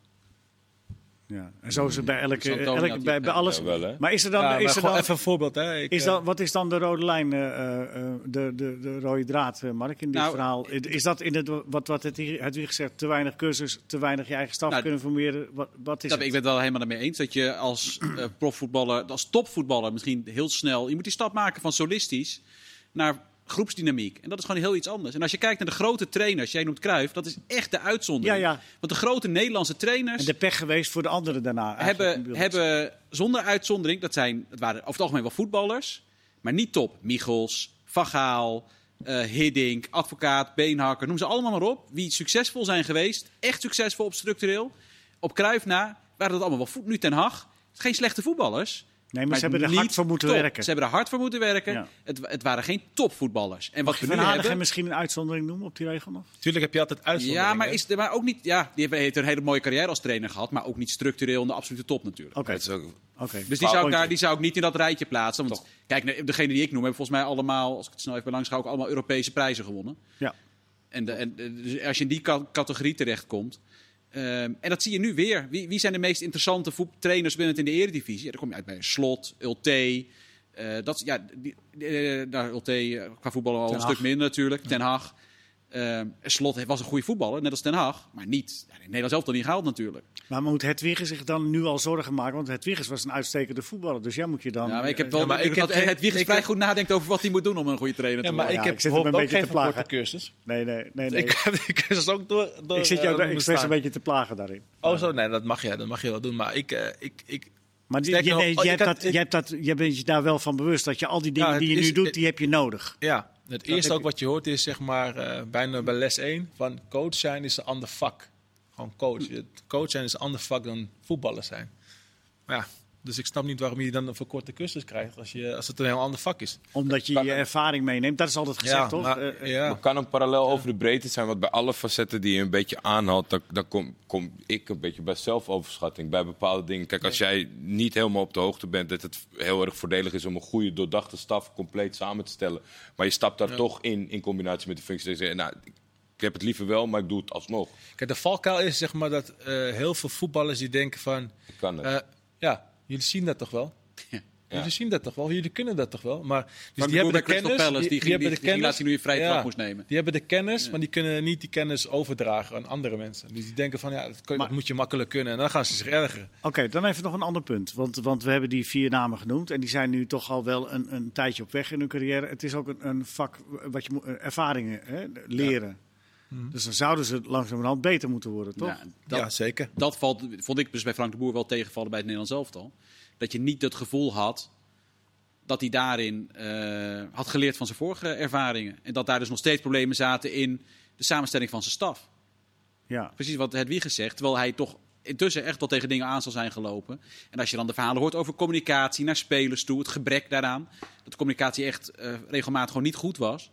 Ja. En zo is het bij elke, elke bij, bij alles. Ja, wel, hè? Maar is er dan, ja, is er dan, even een voorbeeld. Hè. Ik, is eh, dan, wat is dan de rode lijn, eh, eh, eh, de, de, de rode draad, eh, Mark, in dit Nou, verhaal? Is dat in het, wat, wat het hier, het hier gezegd, te weinig cursus, te weinig je eigen staf Nou, kunnen formeren? Wat, wat is Dat, het? ik ben het wel helemaal ermee eens dat je als eh, profvoetballer, als topvoetballer misschien heel snel, je moet die stap maken van solistisch naar groepsdynamiek. En dat is gewoon heel iets anders. En als je kijkt naar de grote trainers, jij noemt Cruijff, dat is echt de uitzondering. Ja, ja. Want de grote Nederlandse trainers En de pech geweest voor de anderen daarna. hebben, hebben zonder uitzondering, dat zijn, het waren over het algemeen wel voetballers, maar niet top. Michels, Van Gaal, eh, Hiddink, Advocaat, Beenhakker, noem ze allemaal maar op. Wie succesvol zijn geweest, echt succesvol op structureel, op Cruijff na, waren dat allemaal wel voet. Nu Ten Hag, geen slechte voetballers. Nee, maar ze hebben er niet hard voor moeten top. werken. Ze hebben er hard voor moeten werken. Ja. Het, het waren geen topvoetballers. En wat Mag je we Van nu hebben... misschien een uitzondering noemen op die regel nog? Tuurlijk heb je altijd uitzonderingen. Ja, maar, is, maar ook niet... Ja, die heeft- een hele mooie carrière als trainer gehad, maar ook niet structureel in de absolute top natuurlijk. Oké, ook-. Dus die zou, ik daar, die zou ik niet in dat rijtje plaatsen. Want kijk, degene die ik noem, hebben volgens mij allemaal, als ik het snel even langs ga, ook allemaal Europese prijzen gewonnen. Ja. En, de, en de- dus als je in die ca- categorie terechtkomt. Ehm, en dat zie je nu weer. Wie, wie zijn de meest interessante trainers binnen in de Eredivisie? Ja, dan kom je uit bij Slot, Ulte. eh dat, ja, die, eh, nou, Ulte eh, qua voetbal al een stuk minder natuurlijk. Ten Hag. Ehm, Slot was een goede voetballer, net als Ten Hag. Maar niet, ja, in Nederland zelf toch niet gehaald natuurlijk. Maar moet Hedwiges zich dan nu al zorgen maken? Want Hedwiges was een uitstekende voetballer. Dus jij moet je dan... Ja, maar ik heb eh, wel Ja, maar ik ik heb- ik vrij goed nadenkt over wat hij moet doen om een goede trainer Ja, te maar worden. Ja, ik ik heb zit hem een beetje te plagen. cursus. Nee, nee, nee. nee. Ik heb die cursus ook door, door Ik zit eh, jou expres een beetje te plagen daarin. Oh zo, nee, dat mag je, dat mag je wel doen. Maar ik, eh, ik, ik, Maar je, nog, nee, oh, je, ik hebt had- dat, je, hebt dat, je bent je daar wel van bewust dat je al die dingen Ja, die je nu doet, die heb je nodig. Ja, het eerste ook wat je hoort is zeg maar eh, bijna bij les 1 van coach zijn is een ander vak. Gewoon coach. Coach zijn is een ander vak dan voetballer zijn. Maar ja, dus ik snap niet waarom je dan een verkorte cursus krijgt als, je, als het een heel ander vak is. Omdat je je ervaring meeneemt. Dat is altijd gezegd, ja, toch? maar, Eh, eh, ja. Maar kan een parallel over de breedte zijn? Want bij alle facetten die je een beetje aanhaalt, dan, dan kom, kom ik een beetje bij zelfoverschatting. Bij bepaalde dingen. Kijk, als jij niet helemaal op de hoogte bent dat het heel erg voordelig is om een goede, doordachte staf compleet samen te stellen. Maar je stapt daar toch in, in combinatie met de functie. Nou, ik heb het liever wel, maar ik doe het alsnog. Kijk, de valkuil is zeg maar dat eh, heel veel voetballers die denken van... Ik kan het. eh, ja, jullie zien dat toch wel? Ja. Jullie zien dat toch wel? Jullie kunnen dat toch wel? Maar dus Frank die de hebben de kennis. Palace, die hebben die- de die kennis. zien hoe je trap moest nemen. Die hebben de kennis, maar die kunnen niet die kennis overdragen aan andere mensen. Dus die denken van ja, dat, kan- Maar- dat moet je makkelijk kunnen. En dan gaan ze zich ergeren. Oké, dan even nog een ander punt. Want, want we hebben die vier namen genoemd. En die zijn nu toch al wel een, een tijdje op weg in hun carrière. Het is ook een, een vak wat je moet, eh, ervaringen hè, leren. Dus dan zouden ze langzamerhand beter moeten worden, toch? Ja, dat, ja, zeker. dat valt, vond ik dus bij Frank de Boer wel tegenvallen bij het Nederlands elftal. Dat je niet het gevoel had dat hij daarin eh, had geleerd van zijn vorige ervaringen. En dat daar dus nog steeds problemen zaten in de samenstelling van zijn staf. Ja. Precies wat Hedwige zegt, terwijl hij toch intussen echt wel tegen dingen aan zal zijn gelopen. En als je dan de verhalen hoort over communicatie naar spelers toe, het gebrek daaraan, dat de communicatie echt eh, regelmatig gewoon niet goed was.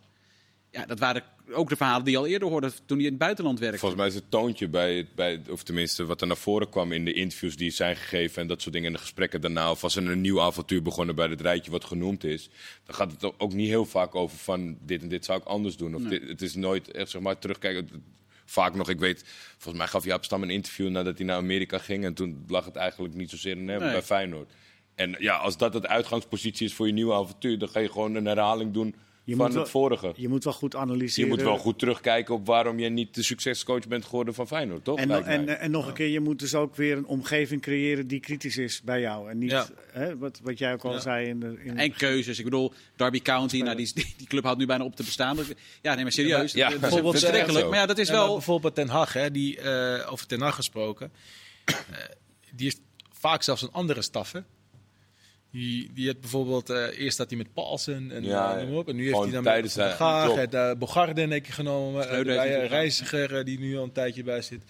Ja, dat waren ook de verhalen die je al eerder hoorde toen hij in het buitenland werkte. Volgens mij is het toontje bij, het- bij, of tenminste wat er naar voren kwam in de interviews die zijn gegeven en dat soort dingen in de gesprekken daarna, of als er een nieuw avontuur begonnen bij het rijtje wat genoemd is, dan gaat het ook niet heel vaak over van dit en dit zou ik anders doen. Of Nee. dit, het is nooit echt zeg maar terugkijken. Vaak nog, ik weet, volgens mij gaf Jaap Stam een interview nadat hij naar Amerika ging en toen lag het eigenlijk niet zozeer in hem Nee. bij Feyenoord. En ja, als dat het uitgangspositie is voor je nieuwe avontuur, dan ga je gewoon een herhaling doen Je van moet wel- het vorige. Je moet wel goed Je analyseren. moet wel goed terugkijken op waarom je niet de succescoach bent geworden van Feyenoord, toch? En, en, en nog een keer, je moet dus ook weer een omgeving creëren die kritisch is bij jou. En niet Ja. hè, wat, wat jij ook al Ja. zei in de. In En keuzes. Ik bedoel, Derby County, nou, die, die, club houdt nu bijna op te bestaan. Ja, nee, maar serieus. Ja, dat is bijvoorbeeld, verschrikkelijk. Maar ja, dat is wel... bijvoorbeeld Ten Hag, hè, die, eh, over Ten Hag gesproken. eh, die heeft vaak zelfs een andere staf. Hè? Die, die had bijvoorbeeld, eh, eerst dat hij met Paulsen en, Ja, eh, op. En nu heeft hij dan met tijdens zijn- Gaag, het, uh, Bogarde in één keer genomen. eh, erbij, eh, Reiziger, eh, die nu al een tijdje bij zit.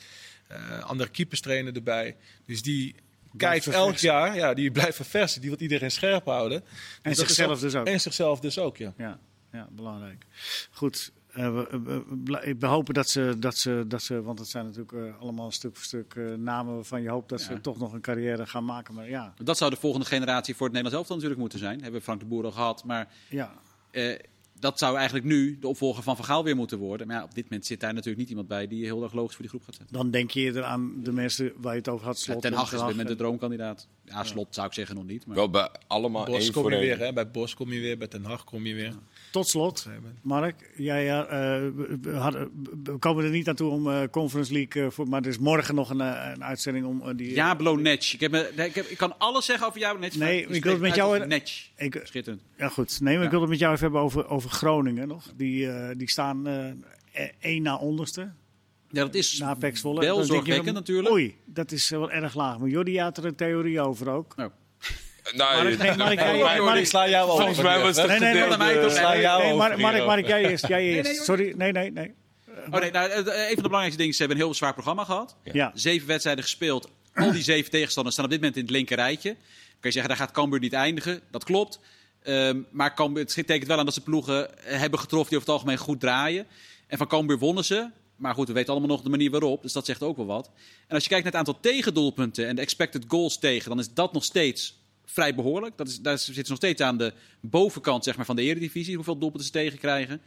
Eh, andere keeperstrainer erbij. Dus die kijkt elk verversen. jaar, ja, die blijft verversen. Die wil iedereen scherp houden. En is zichzelf dus ook. En zichzelf dus ook, ja. Ja, ja, belangrijk. Goed. Eh, we, we- we- we hopen dat ze, dat, ze, dat ze, want het zijn natuurlijk eh, allemaal stuk voor stuk namen waarvan je hoopt dat ze toch nog een carrière gaan maken. Maar ja, Dat zou de volgende generatie voor het Nederlands elftal natuurlijk moeten zijn. Hebben we Frank de Boer al gehad. Maar ja. dat zou eigenlijk nu de opvolger van Van Gaal weer moeten worden. Maar ja, op dit moment zit daar natuurlijk niet iemand bij die heel erg logisch voor die groep gaat zetten. dan denk je eerder aan de mensen waar je het over had. Ja, Slot, Ten Hag is met de droomkandidaat. Ja, Slot zou ik zeggen nog niet. Maar... Wel bij allemaal Bos één kom voor je één. weer, hè. Bij Bos kom je weer, bij Ten Hag kom je weer. Tot slot, Mark, jij, ja, eh, we, we hadden- we komen er niet aan toe om eh, Conference League, eh, voor, maar er is morgen nog een, een uitzending om die... Jablo Netsch. Ik, heb me, ik, heb, ik kan alles zeggen over Jablo Netsch. Nee, ik wil het met jou-. Ik, Schitterend. ja goed, nee, maar ik Ja. wil het met jou even hebben over, over Groningen nog. Die, eh, die staan eh, één na onderste. Ja, dat is Na Pek Zwolle. wel zorgwekkend natuurlijk. Oei, dat is wel erg laag. Maar Jordi had er een theorie over ook. Nou, Nou, Mark, nee, Mark, jij- Mark, sla jou over. Volgens mij was het Nee, nee, nee, gedeelte- nee, nee, sla nee, jou nee, over Mark, Mark, jij eerst. Jij eerst. Sorry, nee, nee, nee. Oh nee, nou, eh, een van de belangrijkste dingen is, ze hebben een heel zwaar programma gehad. Ja, Zeven wedstrijden gespeeld. Al die zeven tegenstanders staan op dit moment in het linker rijtje. Dan kan je zeggen, daar gaat Cambuur niet eindigen. Dat klopt. Ehm, maar Cambuur, het betekent wel aan dat ze ploegen eh, hebben getroffen die over het algemeen goed draaien. En van Cambuur wonnen ze. Maar goed, we weten allemaal nog de manier waarop. Dus dat zegt ook wel wat. En als je kijkt naar het aantal tegendoelpunten en de expected goals tegen... dan is dat nog steeds vrij behoorlijk. Dat is, daar zitten ze nog steeds aan de bovenkant zeg maar, van de eredivisie. Hoeveel doelpunten ze tegenkrijgen.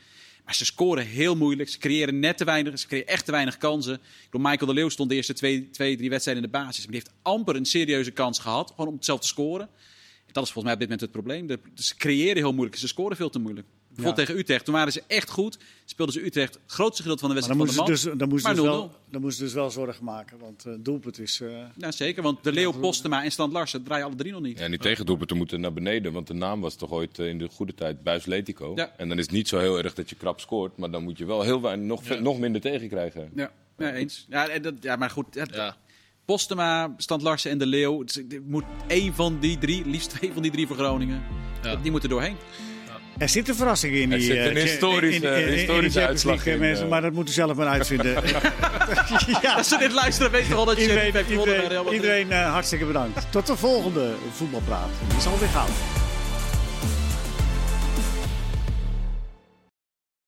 Maar ze scoren heel moeilijk. Ze creëren net te weinig. Ze creëren echt te weinig kansen. Bedoel, Michael de Leeuw stond de eerste twee, twee drie wedstrijden in de basis. Maar die heeft amper een serieuze kans gehad. Gewoon om het zelf te scoren. Dat is volgens mij op dit moment het probleem. Ze creëren heel moeilijk. Ze scoren veel te moeilijk. Bijvoorbeeld tegen Utrecht. Toen waren ze echt goed. Speelden ze Utrecht het grootste gedeelte van de maar dan wedstrijd van de dus, man. dan moesten Maar ze dus 0-0. wel, dan moesten ze dus wel zorgen maken. Want het doelpunt is... eh, Ja, zeker. Want de Leeuw, Postema en Strand Larsen draaien alle drie nog niet. Ja, en die tegendoelpunten moeten naar beneden, want de naam was toch ooit eh, in de goede tijd Buis Letico. Ja. En dan is het niet zo heel erg dat je krap scoort, maar dan moet je wel heel weinig, nog, nog minder tegenkrijgen. Ja, ja eens. Ja, en dat, ja maar goed. Ja. Postema, Stand Larsen en De Leeuw. Het moet één van die drie, liefst twee van die drie voor Groningen. Ja. Die moeten doorheen. Er zit een verrassing in Er die, zit een eh, historische- in- in- in- in die historische Champions uitslag League, in, mensen, eh. maar dat moeten ze zelf maar uitvinden. ja, Als ze dit luisteren, weet je toch al dat je iedereen, heeft iedereen, eh, hartstikke bedankt. Tot de volgende voetbalpraat. Die is alweer gauw.